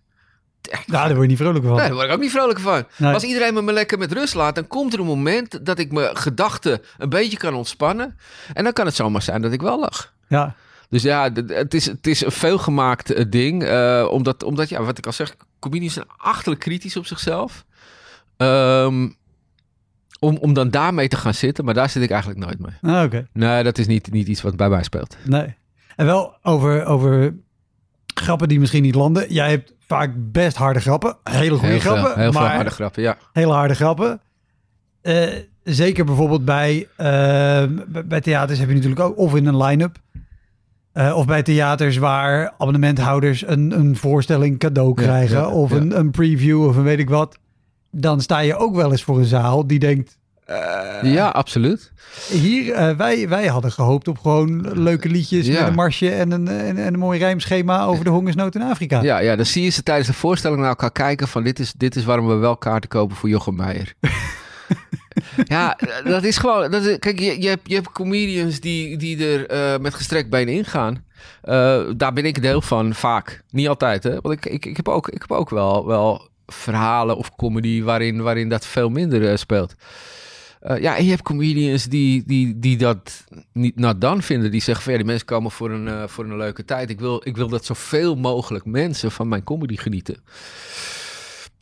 Nou, daar word je niet vrolijk van. nee, daar word ik ook niet vrolijk van. Nee. Als iedereen me maar lekker met rust laat, dan komt er een moment dat ik mijn gedachten een beetje kan ontspannen. En dan kan het zomaar zijn dat ik wel lach. Ja, Dus ja, het is, het is een veelgemaakt eh, ding. eh, omdat, omdat, ja, wat ik al zeg, comedians zijn achterlijk kritisch op zichzelf. Ehm, om, om dan daarmee te gaan zitten, maar daar zit ik eigenlijk nooit mee. ah, oké. Nee, dat is niet, niet iets wat bij mij speelt. Nee. En wel over, over grappen die misschien niet landen. Jij hebt vaak best harde grappen. Hele goede Heel veel, grappen. heel veel maar harde grappen, ja. hele harde grappen. Eh, zeker bijvoorbeeld bij, eh, bij theaters heb je natuurlijk ook, of in een line-up. Eh, of bij theaters waar abonnementhouders een, een voorstelling cadeau Ja, krijgen. ja, of ja. Een, een preview of een weet ik wat. Dan sta je ook wel eens voor een zaal die denkt... ja, absoluut. Hier, eh, wij, wij hadden gehoopt op gewoon leuke liedjes Ja. met een marsje en een, en, en een mooi rijmschema over de hongersnood in Afrika. Ja, ja, dan zie je ze tijdens de voorstelling naar elkaar kijken van dit is, dit is waarom we wel kaarten kopen voor Jochem Meijer. ja, dat is gewoon... Dat is, kijk, je, je, hebt, je hebt comedians die, die er eh, met gestrekt been ingaan. Eh, daar ben ik deel van, vaak. Niet altijd, hè. Want ik, ik, ik heb ook, ik heb ook wel, wel verhalen of comedy waarin, waarin dat veel minder eh, speelt. Eh, ja, je hebt comedians die, die, die dat niet not dan vinden. Die zeggen van ja, die mensen komen voor een, eh, voor een leuke tijd. Ik wil, ik wil dat zoveel mogelijk mensen van mijn comedy genieten.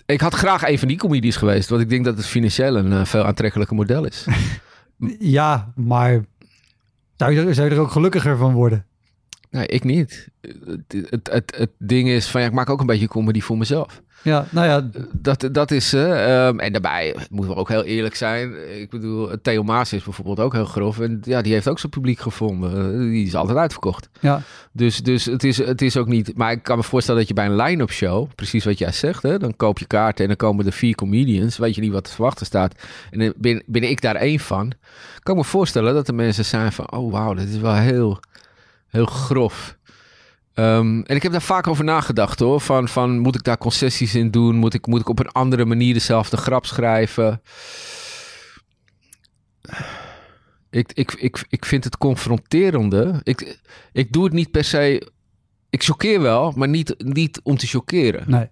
Ik had graag een van die comedies geweest. Want ik denk dat het financieel een eh, veel aantrekkelijker model is. Ja, maar Zou je, zou je er ook gelukkiger van worden? Nee, ik niet. Het, het, het, het ding is van ja, ik maak ook een beetje comedy voor mezelf. Ja, nou ja, Dat, dat is eh, ehm, en daarbij moeten we ook heel eerlijk zijn. Ik bedoel, Theo Maas is bijvoorbeeld ook heel grof. En ja, die heeft ook zijn publiek gevonden. Die is altijd uitverkocht. ja. Dus, dus het, is, het is ook niet. Maar ik kan me voorstellen dat je bij een line-up show, precies wat jij zegt, hè, dan koop je kaarten en dan komen er vier comedians. Weet je niet wat te verwachten staat. En dan ben, ben ik daar één van. Kan ik me voorstellen dat de mensen zijn van: oh wauw, dit is wel heel, heel grof. Ehm, en ik heb daar vaak over nagedacht hoor. Van, van moet ik daar concessies in doen? Moet ik, moet ik op een andere manier dezelfde grap schrijven? Ik, ik, ik, ik vind het confronterende. Ik, ik doe het niet per se. Ik choqueer wel, maar niet, niet om te choqueren. Nee.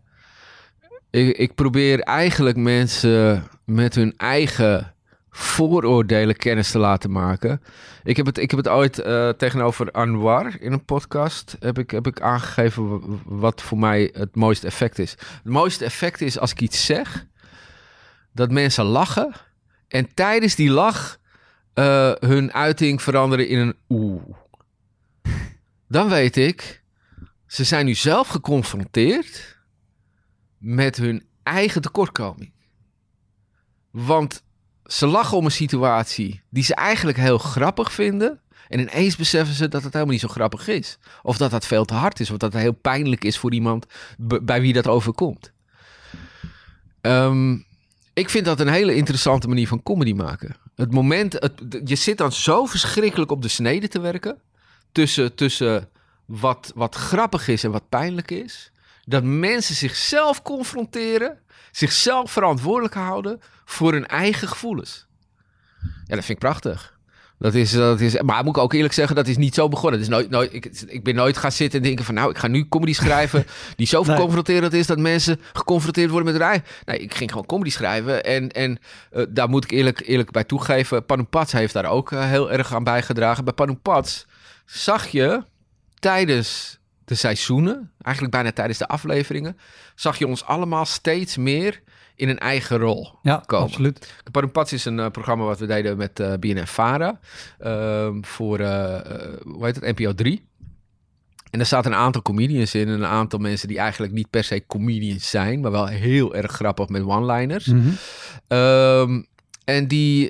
Ik, ik probeer eigenlijk mensen met hun eigen vooroordelen kennis te laten maken. Ik heb het, ik heb het ooit eh, tegenover Anwar in een podcast heb ik, heb ik aangegeven wat voor mij het mooiste effect is. Het mooiste effect is als ik iets zeg, dat mensen lachen en tijdens die lach eh, hun uiting veranderen in een oeh. Dan weet ik, ze zijn nu zelf geconfronteerd met hun eigen tekortkoming. Want ze lachen om een situatie die ze eigenlijk heel grappig vinden. En ineens beseffen ze dat het helemaal niet zo grappig is. Of dat dat veel te hard is. Of dat het heel pijnlijk is voor iemand bij wie dat overkomt. Ehm, ik vind dat een hele interessante manier van comedy maken. Het moment, je zit dan zo verschrikkelijk op de snede te werken. Tussen, tussen wat, wat grappig is en wat pijnlijk is. Dat mensen zichzelf confronteren. Zichzelf verantwoordelijk houden voor hun eigen gevoelens. Ja, dat vind ik prachtig. Dat is, dat is, maar moet ik ook eerlijk zeggen, dat is niet zo begonnen. Is nooit, nooit, ik, ik ben nooit gaan zitten en denken van... nou, ik ga nu comedy schrijven die zo Nee. confronterend is... dat mensen geconfronteerd worden met eigen... Nee, ik ging gewoon comedy schrijven. En, en eh, daar moet ik eerlijk, eerlijk bij toegeven... Panu Pats heeft daar ook eh, heel erg aan bijgedragen. Bij Panu Pats zag je tijdens de seizoenen... eigenlijk bijna tijdens de afleveringen... zag je ons allemaal steeds meer in een eigen rol Ja, komen. absoluut. Parum Pats is een eh, programma wat we deden met eh BNN Vara. ehm, voor, eh, hoe heet het, NPO 3. En er zaten een aantal comedians in. En een aantal mensen die eigenlijk niet per se comedians zijn. Maar wel heel erg grappig met one-liners. Mhm. Ehm, en die,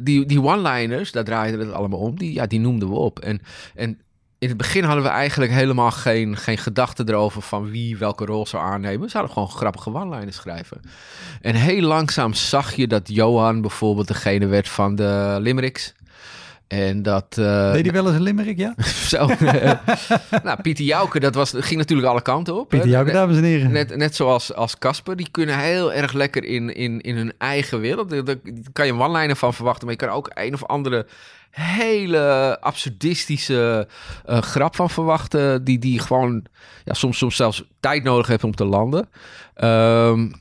die, die one-liners, daar draaide het allemaal om. Die, ja, die noemden we op. En, en in het begin hadden we eigenlijk helemaal geen, geen gedachte erover van wie welke rol zou aannemen. We zouden gewoon grappige one-liners schrijven. En heel langzaam zag je dat Johan bijvoorbeeld degene werd van de limericks. En dat... eh, Deed hij wel eens een limerick, ja? zo, nou, Pieter Jouke, dat was, ging natuurlijk alle kanten op. Pieter. Jouke, dames en heren. Net, net zoals als Casper, die kunnen heel erg lekker in, in, in hun eigen wereld. Daar, kan je one-liner van verwachten, maar je kan ook een of andere hele absurdistische eh, grap van verwachten. Die, die gewoon ja, soms, soms zelfs tijd nodig heeft om te landen. En,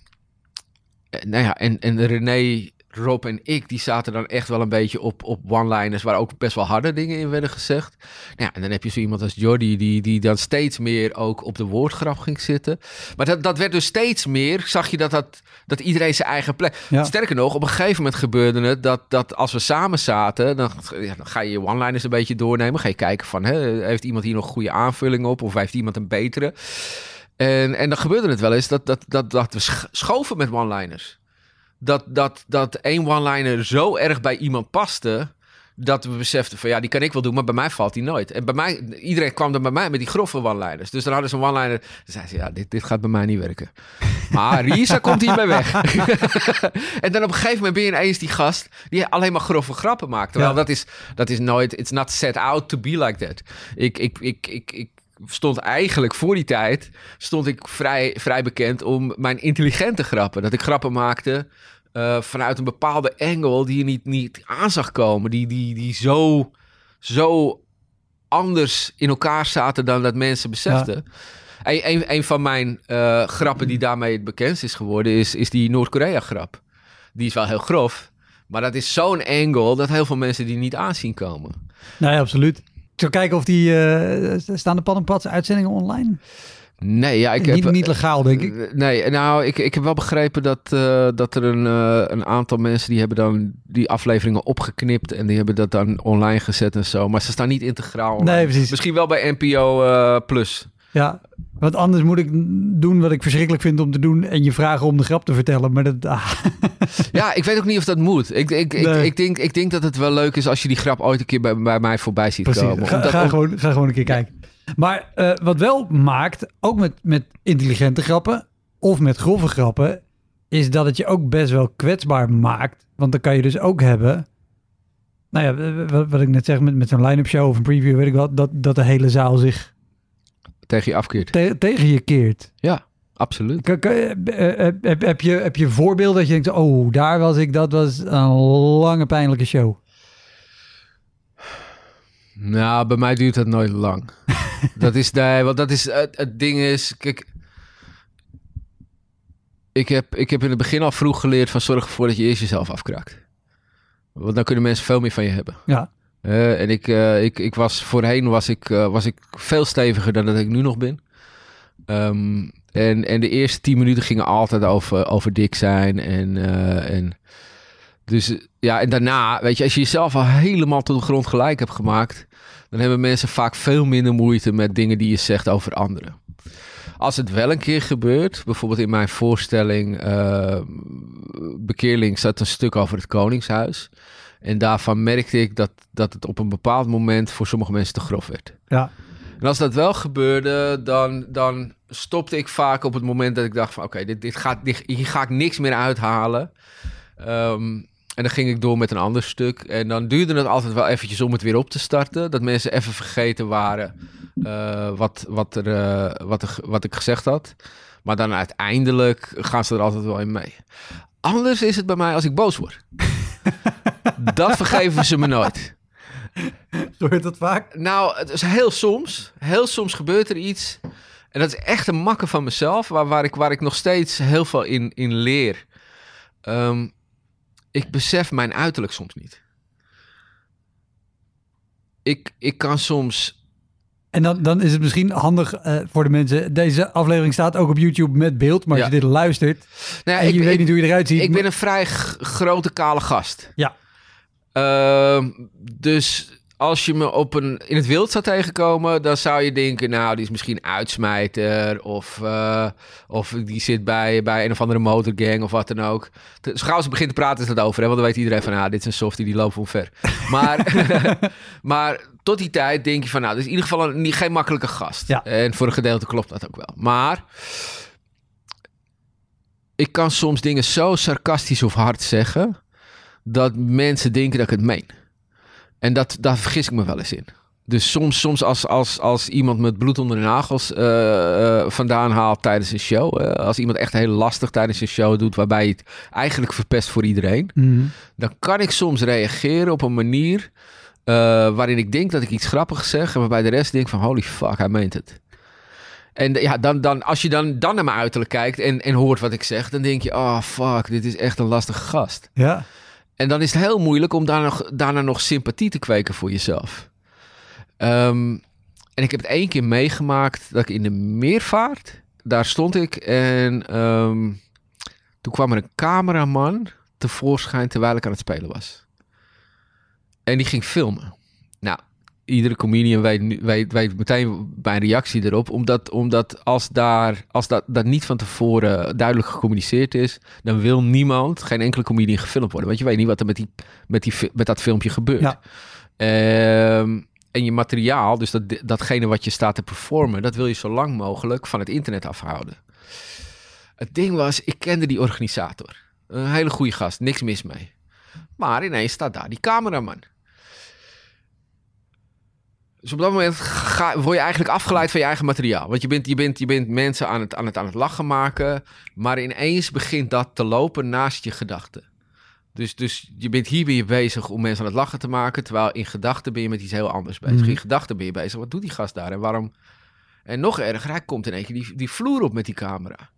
nou ja, en, en René, Rob en ik, die zaten dan echt wel een beetje op, op one-liners waar ook best wel harde dingen in werden gezegd. Nou ja, en dan heb je zo iemand als Jordi, die, die dan steeds meer ook op de woordgrap ging zitten. Maar dat, dat werd dus steeds meer, zag je dat, dat, dat iedereen zijn eigen plek. Ja. Sterker nog, op een gegeven moment gebeurde het dat, dat als we samen zaten, dan, ja, dan ga je je one-liners een beetje doornemen. Ga je kijken van, hè, heeft iemand hier nog goede aanvulling op of heeft iemand een betere? En, en dan gebeurde het wel eens dat, dat, dat, dat we sch- schoven met one-liners. Dat, dat, dat één one-liner zo erg bij iemand paste... dat we beseften van ja, die kan ik wel doen, maar bij mij valt die nooit. En bij mij, iedereen kwam dan bij mij met die grove one-liners. Dus dan hadden ze een one-liner. Dan zei ze, ja, dit, dit gaat bij mij niet werken. Maar Risa komt hiermee weg. en dan op een gegeven moment ben je ineens die gast... die alleen maar grove grappen maakt. Terwijl Ja. dat, is, dat is nooit... It's not set out to be like that. Ik, ik, ik, ik, ik stond eigenlijk voor die tijd... stond ik vrij, vrij bekend om mijn intelligente grappen. Dat ik grappen maakte... eh, vanuit een bepaalde angle die je niet, niet aan zag komen. Die, die, die zo, zo anders in elkaar zaten dan dat mensen beseften. Een, een, een van mijn eh, grappen die daarmee het bekendst is geworden, is, is die Noord-Korea-grap. Die is wel heel grof, maar dat is zo'n angle dat heel veel mensen die niet aanzien komen. Ja, absoluut. Zal kijken of die... eh, staan de Pad en Pads uitzendingen online? Nee, ja, ik niet, heb... niet legaal, denk ik. Eh, Nee, nou, ik, ik heb wel begrepen dat, eh, dat er een, een aantal mensen die hebben dan die afleveringen opgeknipt en die hebben dat dan online gezet en zo. Maar ze staan niet integraal. online. Nee, precies. Misschien wel bij NPO Plus. Ja, want anders moet ik doen wat ik verschrikkelijk vind om te doen en je vragen om de grap te vertellen. Maar dat, ah, Ja, ik weet ook niet of dat moet. Ik, ik, ik, Nee. ik, denk, ik denk dat het wel leuk is als je die grap ooit een keer bij, bij mij voorbij ziet precies. komen. Ga, Omdat- ga, om- gewoon, ga gewoon een keer kijken. Maar eh, wat wel maakt, ook met, met intelligente grappen of met grove grappen, is dat het je ook best wel kwetsbaar maakt. Want dan kan je dus ook hebben, nou ja, wat, wat ik net zeg met, met zo'n line-up show of een preview, weet ik wat, dat, dat de hele zaal zich tegen je afkeert. te- tegen je keert. Ja, absoluut. Je- eh, eh, heb, heb, je, heb je voorbeelden dat je denkt, oh, daar was ik, dat was een lange pijnlijke show. Nou, bij mij duurt dat nooit lang. dat is, nee, want dat is, het, het ding is, kijk, ik heb, ik heb in het begin al vroeg geleerd van zorg ervoor dat je eerst jezelf afkraakt. Want dan kunnen mensen veel meer van je hebben. Ja, Eh, en ik, eh, ik, ik was voorheen was ik, eh, was ik veel steviger dan dat ik nu nog ben. Ehm, en, en de eerste tien minuten gingen altijd over, over dik zijn. En, en dus ja, en daarna, weet je, als je jezelf al helemaal tot de grond gelijk hebt gemaakt, dan hebben mensen vaak veel minder moeite met dingen die je zegt over anderen. Als het wel een keer gebeurt, bijvoorbeeld in mijn voorstelling Bekeerling zat een stuk over het Koningshuis. En daarvan merkte ik dat, dat het op een bepaald moment voor sommige mensen te grof werd. ja, En als dat wel gebeurde, dan, dan stopte ik vaak op het moment dat ik dacht van... oké, dit, dit gaat, dit, hier ga ik niks meer uithalen. Ehm, en dan ging ik door met een ander stuk. En dan duurde het altijd wel eventjes om het weer op te starten. Dat mensen even vergeten waren eh, wat, wat, er, eh, wat, er, wat ik gezegd had. Maar dan uiteindelijk gaan ze er altijd wel in mee. Anders is het bij mij als ik boos word. dat vergeven ze me nooit. gebeurt dat vaak? Nou, het is heel soms. Heel soms gebeurt er iets. En dat is echt een makke van mezelf, waar, waar, ik, waar ik nog steeds heel veel in, in leer. Ehm, ik besef mijn uiterlijk soms niet. Ik, ik kan soms. En dan, dan is het misschien handig eh, voor de mensen. Deze aflevering staat ook op YouTube met beeld. Maar als je dit luistert Nou, ja, en ik, je weet ik, niet hoe je eruit ziet. ik ben een vrij grote kale gast. Ja. Ehm, dus als je me op een, in het wild zou tegenkomen, dan zou je denken, nou, die is misschien uitsmijter. Of, eh, of die zit bij, bij een of andere motorgang of wat dan ook. Dus gauw ze begint te praten is dat over, hè, want dan weet iedereen van, ah, dit is een softie, die loopt omver. Maar, maar tot die tijd denk je van, nou, dit is in ieder geval een, niet, geen makkelijke gast. Ja. En voor een gedeelte klopt dat ook wel. Maar ik kan soms dingen zo sarcastisch of hard zeggen dat mensen denken dat ik het meen. En dat, daar vergis ik me wel eens in. Dus soms, soms als, als, als iemand met bloed onder de nagels eh, eh, vandaan haalt tijdens een show. eh, als iemand echt heel lastig tijdens een show doet waarbij het eigenlijk verpest voor iedereen. Mhm. Dan kan ik soms reageren op een manier waarin ik denk dat ik iets grappigs zeg. En waarbij de rest denkt van holy fuck, hij meent het. En ja, dan, dan, als je dan, dan naar mijn uiterlijk kijkt en, en hoort wat ik zeg, dan denk je, oh fuck, dit is echt een lastige gast. Ja, En dan is het heel moeilijk om daar nog, daarna nog sympathie te kweken voor jezelf. Ehm, en ik heb het één keer meegemaakt dat ik in de meervaart, daar stond ik en ehm, toen kwam er een cameraman tevoorschijn terwijl ik aan het spelen was. En die ging filmen. Nou, iedere comedian weet, nu- weet, weet meteen mijn reactie erop. Omdat, omdat als, daar, als dat, dat niet van tevoren duidelijk gecommuniceerd is, dan wil niemand, geen enkele comedian gefilmd worden. Want je weet niet wat er met, die, met, die, met dat filmpje gebeurt. Ja. Ehm, en je materiaal, dus dat, datgene wat je staat te performen, dat wil je zo lang mogelijk van het internet afhouden. Het ding was, ik kende die organisator. Een hele goede gast, niks mis mee. Maar ineens staat daar die cameraman. Dus op dat moment ga, word je eigenlijk afgeleid van je eigen materiaal. Want je bent, je bent, je bent mensen aan het, aan, het, aan het lachen maken. Maar ineens begint dat te lopen naast je gedachten. Dus, dus je bent hier ben je bezig om mensen aan het lachen te maken. Terwijl in gedachten ben je met iets heel anders bezig. Mhm. In gedachten ben je bezig. Wat doet die gast daar en waarom? En nog erger, hij komt in één keer die, die vloer op met die camera.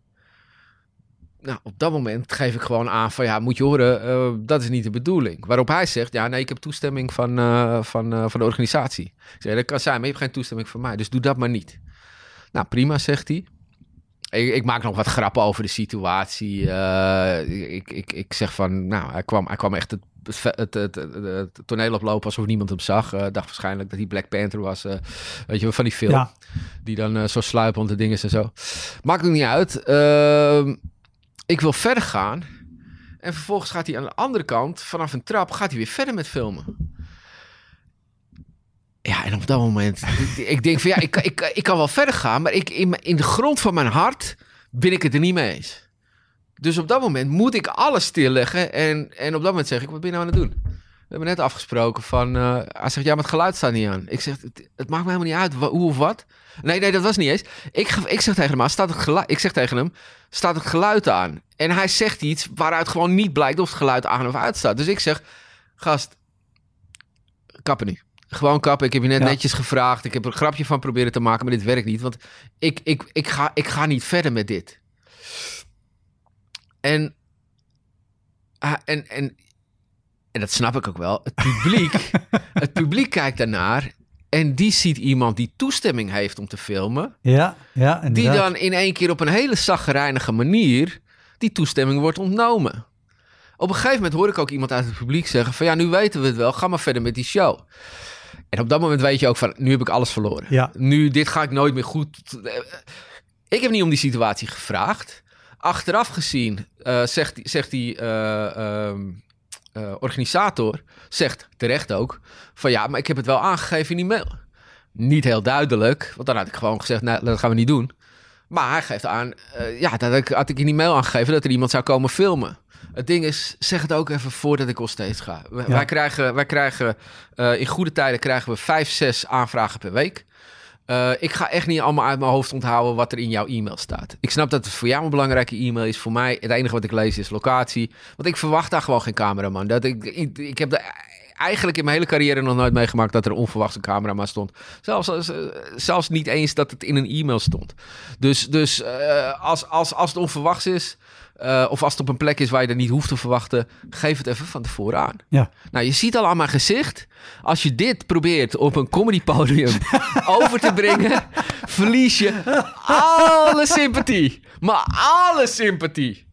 Nou, op dat moment geef ik gewoon aan van ja, moet je horen, eh, dat is niet de bedoeling. Waarop hij zegt, ja, nee, ik heb toestemming van, eh, van, eh, van de organisatie. Ik zeg, dat kan zijn, maar je hebt geen toestemming van mij, dus doe dat maar niet. Nou, prima, zegt hij. ik, ik maak nog wat grappen over de situatie. Ik, ik, ik zeg van, nou, hij kwam, hij kwam echt het, het, het, het, toneel oplopen alsof niemand hem zag. Uh, dacht waarschijnlijk dat hij Black Panther was. Uh, weet je, van die film. Ja. Die dan zo sluipend de dingen en zo. Maakt ook niet uit. Ik wil verder gaan. En vervolgens gaat hij aan de andere kant, vanaf een trap, gaat hij weer verder met filmen. Ja, en op dat moment, ik denk van ja, ik, ik, ik kan wel verder gaan, maar ik, in, in de grond van mijn hart ben ik het er niet mee eens. Dus op dat moment moet ik alles stilleggen en, en op dat moment zeg ik, wat ben je nou aan het doen? We hebben net afgesproken van, uh, hij zegt, ja, maar het geluid staat niet aan. Ik zeg, het, het maakt me helemaal niet uit, hoe of wat. Nee, nee, dat was niet eens. Ik, ik zeg tegen hem, staat het geluid, ik zeg tegen hem, staat het geluid aan? En hij zegt iets waaruit gewoon niet blijkt of het geluid aan of uit staat. Dus ik zeg, gast, kappen nu. Gewoon kappen. Ik heb je net netjes gevraagd. Ik heb er een grapje van proberen te maken, maar dit werkt niet. Want ik, ik, ik, ga, ik ga niet verder met dit. En, ah, en, en, en dat snap ik ook wel. Het publiek, het publiek kijkt daarnaar en die ziet iemand die toestemming heeft om te filmen. Ja, ja. Die dan in één keer op een hele zaggerijnige manier die toestemming wordt ontnomen. Op een gegeven moment hoor ik ook iemand uit het publiek zeggen: van ja, nu weten we het wel, ga maar verder met die show. En op dat moment weet je ook van, nu heb ik alles verloren. Ja. Nu, dit ga ik nooit meer goed... Ik heb niet om die situatie gevraagd. Achteraf gezien uh, zegt, zegt die uh, uh, organisator, zegt terecht ook, van ja, maar ik heb het wel aangegeven in die mail. Niet heel duidelijk, want dan had ik gewoon gezegd, nou, dat gaan we niet doen. Maar hij geeft aan, ja, dat had ik in die mail aangegeven dat er iemand zou komen filmen. Het ding is, zeg het ook even voordat ik al steeds ga. Wij krijgen, wij krijgen uh, in goede tijden krijgen we vijf, zes aanvragen per week. Uh, ik ga echt niet allemaal uit mijn hoofd onthouden wat er in jouw e-mail staat. Ik snap dat het voor jou een belangrijke e-mail is. Voor mij, het enige wat ik lees is locatie. Want ik verwacht daar gewoon geen cameraman. Dat ik, ik, ik heb de, eigenlijk in mijn hele carrière nog nooit meegemaakt dat er onverwachte cameraman stond. Zelfs, uh, zelfs niet eens dat het in een e-mail stond. Dus, dus uh, als, als, als het onverwachts is, uh, of als het op een plek is waar je er niet hoeft te verwachten, geef het even van tevoren aan. Ja. Nou, je ziet al aan mijn gezicht, als je dit probeert op een comedypodium over te brengen, verlies je alle sympathie. Maar alle sympathie.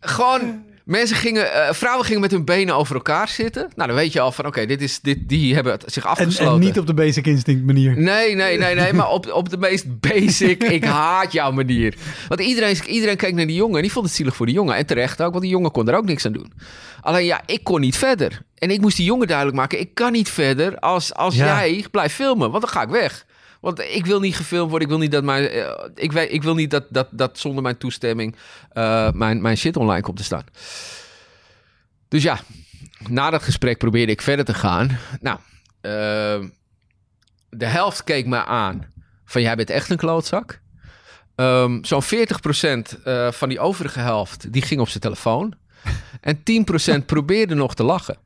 Gewoon Mensen gingen, uh, vrouwen gingen met hun benen over elkaar zitten. Nou, dan weet je al van, oké, dit is dit, die hebben zich afgesloten. En, en, niet op de basic instinct manier. Nee, nee, nee, nee, maar op, op de meest basic, ik haat jouw manier. Want iedereen, iedereen keek naar die jongen en die vond het zielig voor die jongen. En terecht ook, want die jongen kon er ook niks aan doen. Alleen ja, ik kon niet verder. En ik moest die jongen duidelijk maken, ik kan niet verder als, als jij blijft filmen, want dan ga ik weg. Want ik wil niet gefilmd worden. Ik wil niet dat mijn. Uh, ik, ik wil niet dat, dat, dat zonder mijn toestemming uh, mijn, mijn shit online komt te staan. Dus ja, na dat gesprek probeerde ik verder te gaan. Nou, uh, de helft keek me aan van jij bent echt een klootzak. Um, Zo'n 40% uh, van die overige helft die ging op zijn telefoon. En 10% probeerde nog te lachen.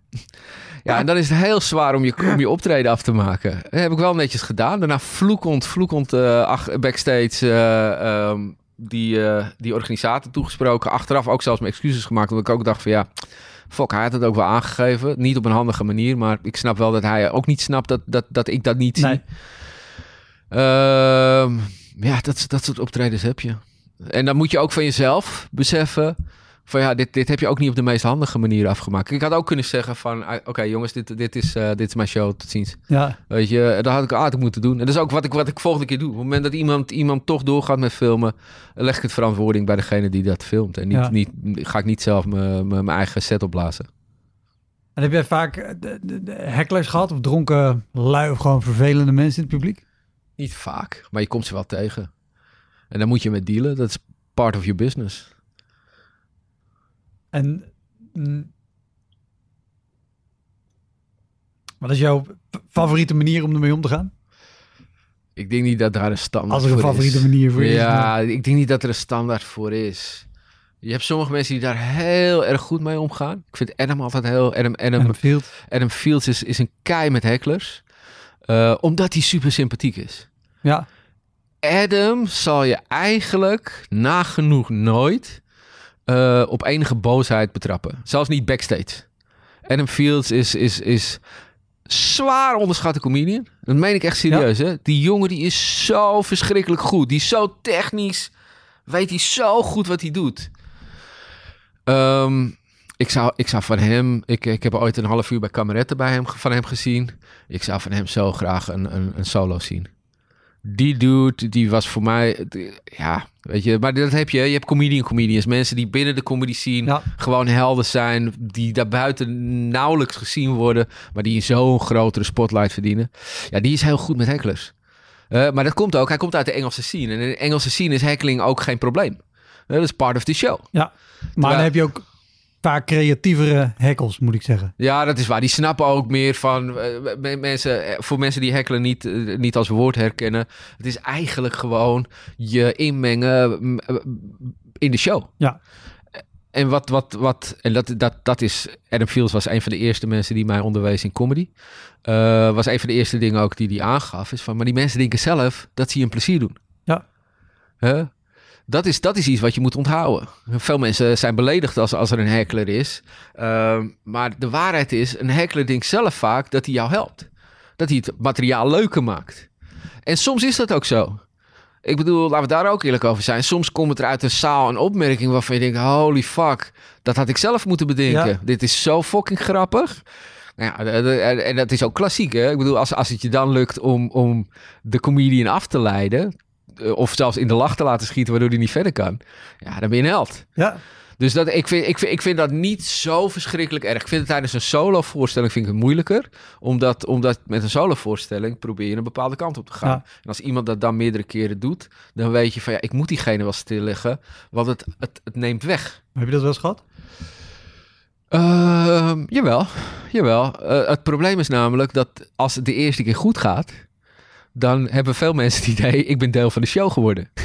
Ja, en dan is het heel zwaar om je, om je optreden af te maken. Dat heb ik wel netjes gedaan. Daarna vloekend, vloekend uh, backstage uh, um, die, uh, die organisator toegesproken. Achteraf ook zelfs mijn excuses gemaakt. Omdat ik ook dacht van ja, fuck, hij had het ook wel aangegeven. Niet op een handige manier, maar ik snap wel dat hij ook niet snapt dat, dat, dat ik dat niet zie. Nee. Uh, ja, dat, dat soort optredens heb je. En dan moet je ook van jezelf beseffen van ja, dit, dit heb je ook niet op de meest handige manier afgemaakt. Ik had ook kunnen zeggen van, ah, oké jongens, dit, dit, is, uh, dit is mijn show, tot ziens. Ja. Weet je, dat had ik aardig moeten doen. En dat is ook wat ik, wat ik volgende keer doe. Op het moment dat iemand, iemand toch doorgaat met filmen, leg ik het verantwoording bij degene die dat filmt. En niet, ja. niet, ga ik niet zelf mijn eigen set opblazen. En heb jij vaak hecklers gehad of dronken lui of gewoon vervelende mensen in het publiek? Niet vaak, maar je komt ze wel tegen. En dan moet je met dealen. Dat is part of your business. En mm, wat is jouw favoriete manier om ermee om te gaan? Ik denk niet dat daar een standaard Als er een favoriete is. manier voor ja, is. Ja, ik denk niet dat er een standaard voor is. Je hebt sommige mensen die daar heel erg goed mee omgaan. Ik vind Adam altijd heel... Adam, Adam, Adam Fields. Adam Fields is, is een kei met hecklers. Uh, omdat hij super sympathiek is. Ja. Adam zal je eigenlijk nagenoeg nooit uh, op enige boosheid betrappen. Zelfs niet backstage. Adam Fields is, is, is zwaar onderschatte comedian. Dat meen ik echt serieus. Ja. Hè? Die jongen die is zo verschrikkelijk goed. Die is zo technisch weet hij zo goed wat hij doet. Ehm, ik, zou, ik zou van hem... Ik, ik heb ooit een half uur bij Kameretten bij hem, van hem gezien. Ik zou van hem zo graag een, een, een solo zien. Die dude, die was voor mij... Ja, weet je... Maar dat heb je. Je hebt comedian comedians. Mensen die binnen de comedy scene Ja. gewoon helden zijn. Die daarbuiten nauwelijks gezien worden. Maar die zo'n grotere spotlight verdienen. Ja, die is heel goed met hecklers. Eh, maar dat komt ook, hij komt uit de Engelse scene. En in de Engelse scene is heckling ook geen probleem. Eh, dat is part of the show. Ja, maar Terwijl- dan heb je ook vaak creatievere hekkels, moet ik zeggen. Ja, dat is waar. Die snappen ook meer van eh, me- mensen. eh, Voor mensen die heckelen niet, eh, niet als woord herkennen. Het is eigenlijk gewoon je inmengen in de show. Ja. En wat, wat, wat, en dat, dat, dat is. Adam Fields was een van de eerste mensen die mij onderwees in comedy. Was een van de eerste dingen ook die hij aangaf. Is van, maar die mensen denken zelf dat ze je een plezier doen. Ja. Dat, is, dat is iets wat je moet onthouden. Veel mensen zijn beledigd als, als er een heckler is. Ehm, maar de waarheid is, een heckler denkt zelf vaak dat hij jou helpt. Dat hij het materiaal leuker maakt. En soms is dat ook zo. Ik bedoel, laten we daar ook eerlijk over zijn. Soms komt er uit een zaal een opmerking waarvan je denkt... holy fuck, dat had ik zelf moeten bedenken. Ja. Dit is zo fucking grappig. Nou ja, de- de- en en dat is ook klassiek, hè? Ik bedoel, als, als het je dan lukt om, om de comedian af te leiden... eh, of zelfs in de lach te laten schieten waardoor hij niet verder kan... ja, dan ben je een held. Ja, Dus dat, ik, vind, ik, vind, ik vind dat niet zo verschrikkelijk erg. Ik vind het tijdens een solo-voorstelling vind ik het moeilijker. Omdat, omdat met een solo-voorstelling probeer je een bepaalde kant op te gaan. Ja. En als iemand dat dan meerdere keren doet... dan weet je van ja, ik moet diegene wel stilleggen. Want het, het, het neemt weg. heb je dat wel eens gehad? Ehm, jawel, jawel. Eh, het probleem is namelijk dat als het de eerste keer goed gaat... dan hebben veel mensen het idee, ik ben deel van de show geworden.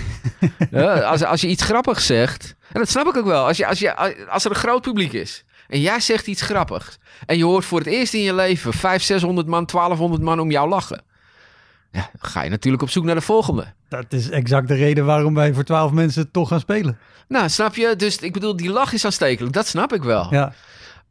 Ja, als, als je iets grappigs zegt, en dat snap ik ook wel. Als, je, als, je, als er een groot publiek is en jij zegt iets grappigs... en je hoort voor het eerst in je leven 500, 600 man, 1200 man om jou lachen... Ja, dan ga je natuurlijk op zoek naar de volgende. Dat is exact de reden waarom wij voor twaalf mensen toch gaan spelen. Nou, snap je? Dus ik bedoel, die lach is aanstekelijk. Dat snap ik wel. Ja,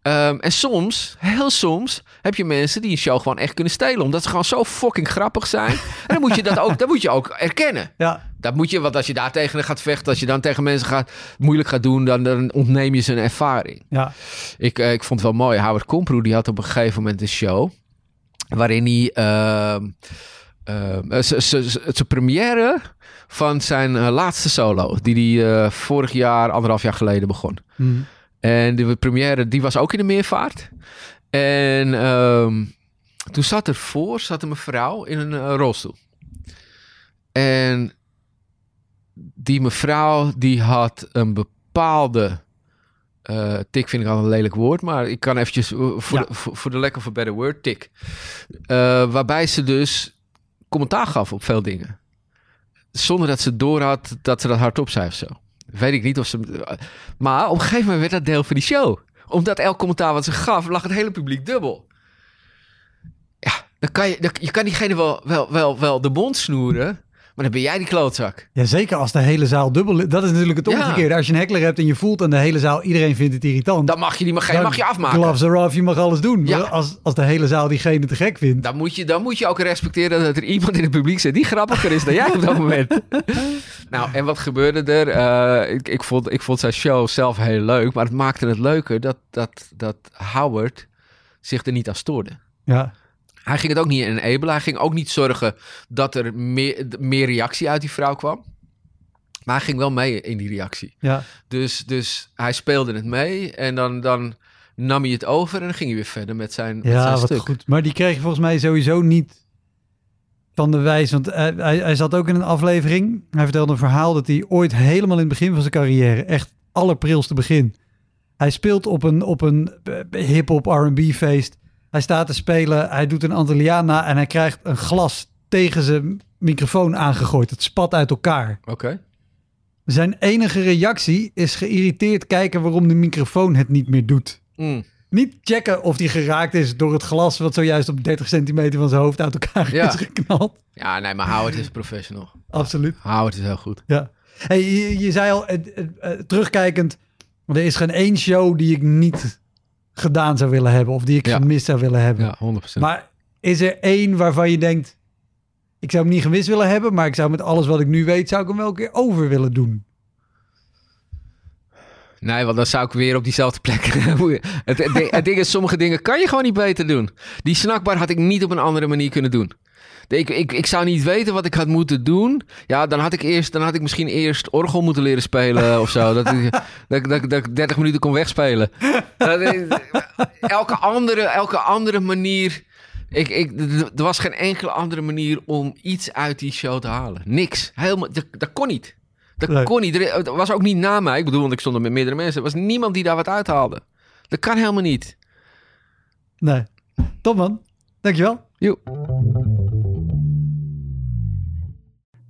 Ehm, en soms, heel soms, heb je mensen die een show gewoon echt kunnen stelen. Omdat ze gewoon zo fucking grappig zijn. en dan moet je dat ook, dat moet je ook erkennen. ja, Dat moet je, want als je daar tegen gaat vechten, als je dan tegen mensen gaat, moeilijk gaat doen, dan, dan ontneem je ze een ervaring. ja. Ik, eh, ik vond het wel mooi. Howard Komproe, die had op een gegeven moment een show. Waarin hij z- z- zijn première van zijn eh, laatste solo. Die hij eh, vorig jaar, anderhalf jaar geleden begon. Hm. En de première, die was ook in de meervaart. En ehm, toen zat er voor, zat een mevrouw in een eh, rolstoel. En die mevrouw, die had een bepaalde... eh, tik vind ik al een lelijk woord, maar ik kan eventjes eh, voor, Ja. de, voor, voor de lack of a better word, tik. Waarbij ze dus commentaar gaf op veel dingen. Zonder dat ze door had dat ze dat hardop zei of zo. Weet ik niet of ze... Maar op een gegeven moment werd dat deel van die show. Omdat elk commentaar wat ze gaf, lag het hele publiek dubbel. Ja, dan kan je, je kan diegene wel, wel, wel, wel de mond snoeren, maar dan ben jij die klootzak. ja, zeker als de hele zaal dubbel. Dat is natuurlijk het Ja. omgekeerde. Als je een heckler hebt en je voelt aan de hele zaal, iedereen vindt het irritant. Dan mag je, die mag, je afmaken. Gloves are off, je mag alles doen. Ja. Als, als de hele zaal diegene te gek vindt. Dan moet, je, dan moet je ook respecteren dat er iemand in het publiek zit die grappiger is dan jij op dat moment. nou, en wat gebeurde er? Eh, ik, ik, vond, ik vond zijn show zelf heel leuk, maar het maakte het leuker dat, dat, dat Howard zich er niet aan stoorde. Ja, Hij ging het ook niet enabelen. Hij ging ook niet zorgen dat er meer, meer reactie uit die vrouw kwam. Maar hij ging wel mee in die reactie. ja. Dus, dus hij speelde het mee en dan, dan nam hij het over en dan ging hij weer verder met zijn, met Ja, zijn wat stuk. goed. Maar die kreeg je volgens mij sowieso niet van de wijs. Want hij, hij, hij zat ook in een aflevering. Hij vertelde een verhaal dat hij ooit helemaal in het begin van zijn carrière, echt allerprilste begin. Hij speelt op een, op een eh, hip-hop R&B feest. Hij staat te spelen, hij doet een Antilliaan en hij krijgt een glas tegen zijn microfoon aangegooid. Het spat uit elkaar. Oké. Zijn enige reactie is geïrriteerd kijken waarom de microfoon het niet meer doet. Mm. Niet checken of die geraakt is door het glas wat zojuist op 30 centimeter van zijn hoofd uit elkaar Ja. is geknald. Ja, nee, maar Howard is professional. Absoluut. Howard is heel goed. Ja. Hey, je, je zei al, eh, eh, eh, terugkijkend, er is geen één show die ik niet gedaan zou willen hebben of die ik Ja. gemist zou willen hebben. Ja, 100%. Maar is er één waarvan je denkt, ik zou hem niet gemist willen hebben, maar ik zou met alles wat ik nu weet, zou ik hem wel een keer over willen doen? Nee, want dan zou ik weer op diezelfde plek. het, het, het ding is, sommige dingen kan je gewoon niet beter doen. Die snackbar had ik niet op een andere manier kunnen doen. Ik, ik, ik zou niet weten wat ik had moeten doen. Ja, dan had ik, eerst, dan had ik misschien eerst orgel moeten leren spelen of zo. Dat ik, dat, dat, dat ik 30 minuten kon wegspelen. Elke, andere, elke andere manier. Ik, ik, er was geen enkele andere manier om iets uit die show te halen. Niks. Helemaal, dat, dat kon niet. Dat kon niet. Er was ook niet na mij. Ik bedoel, want ik stond er met meerdere mensen. Er was niemand die daar wat uithaalde. Dat kan helemaal niet. Nee. Top man. Dankjewel. Joe.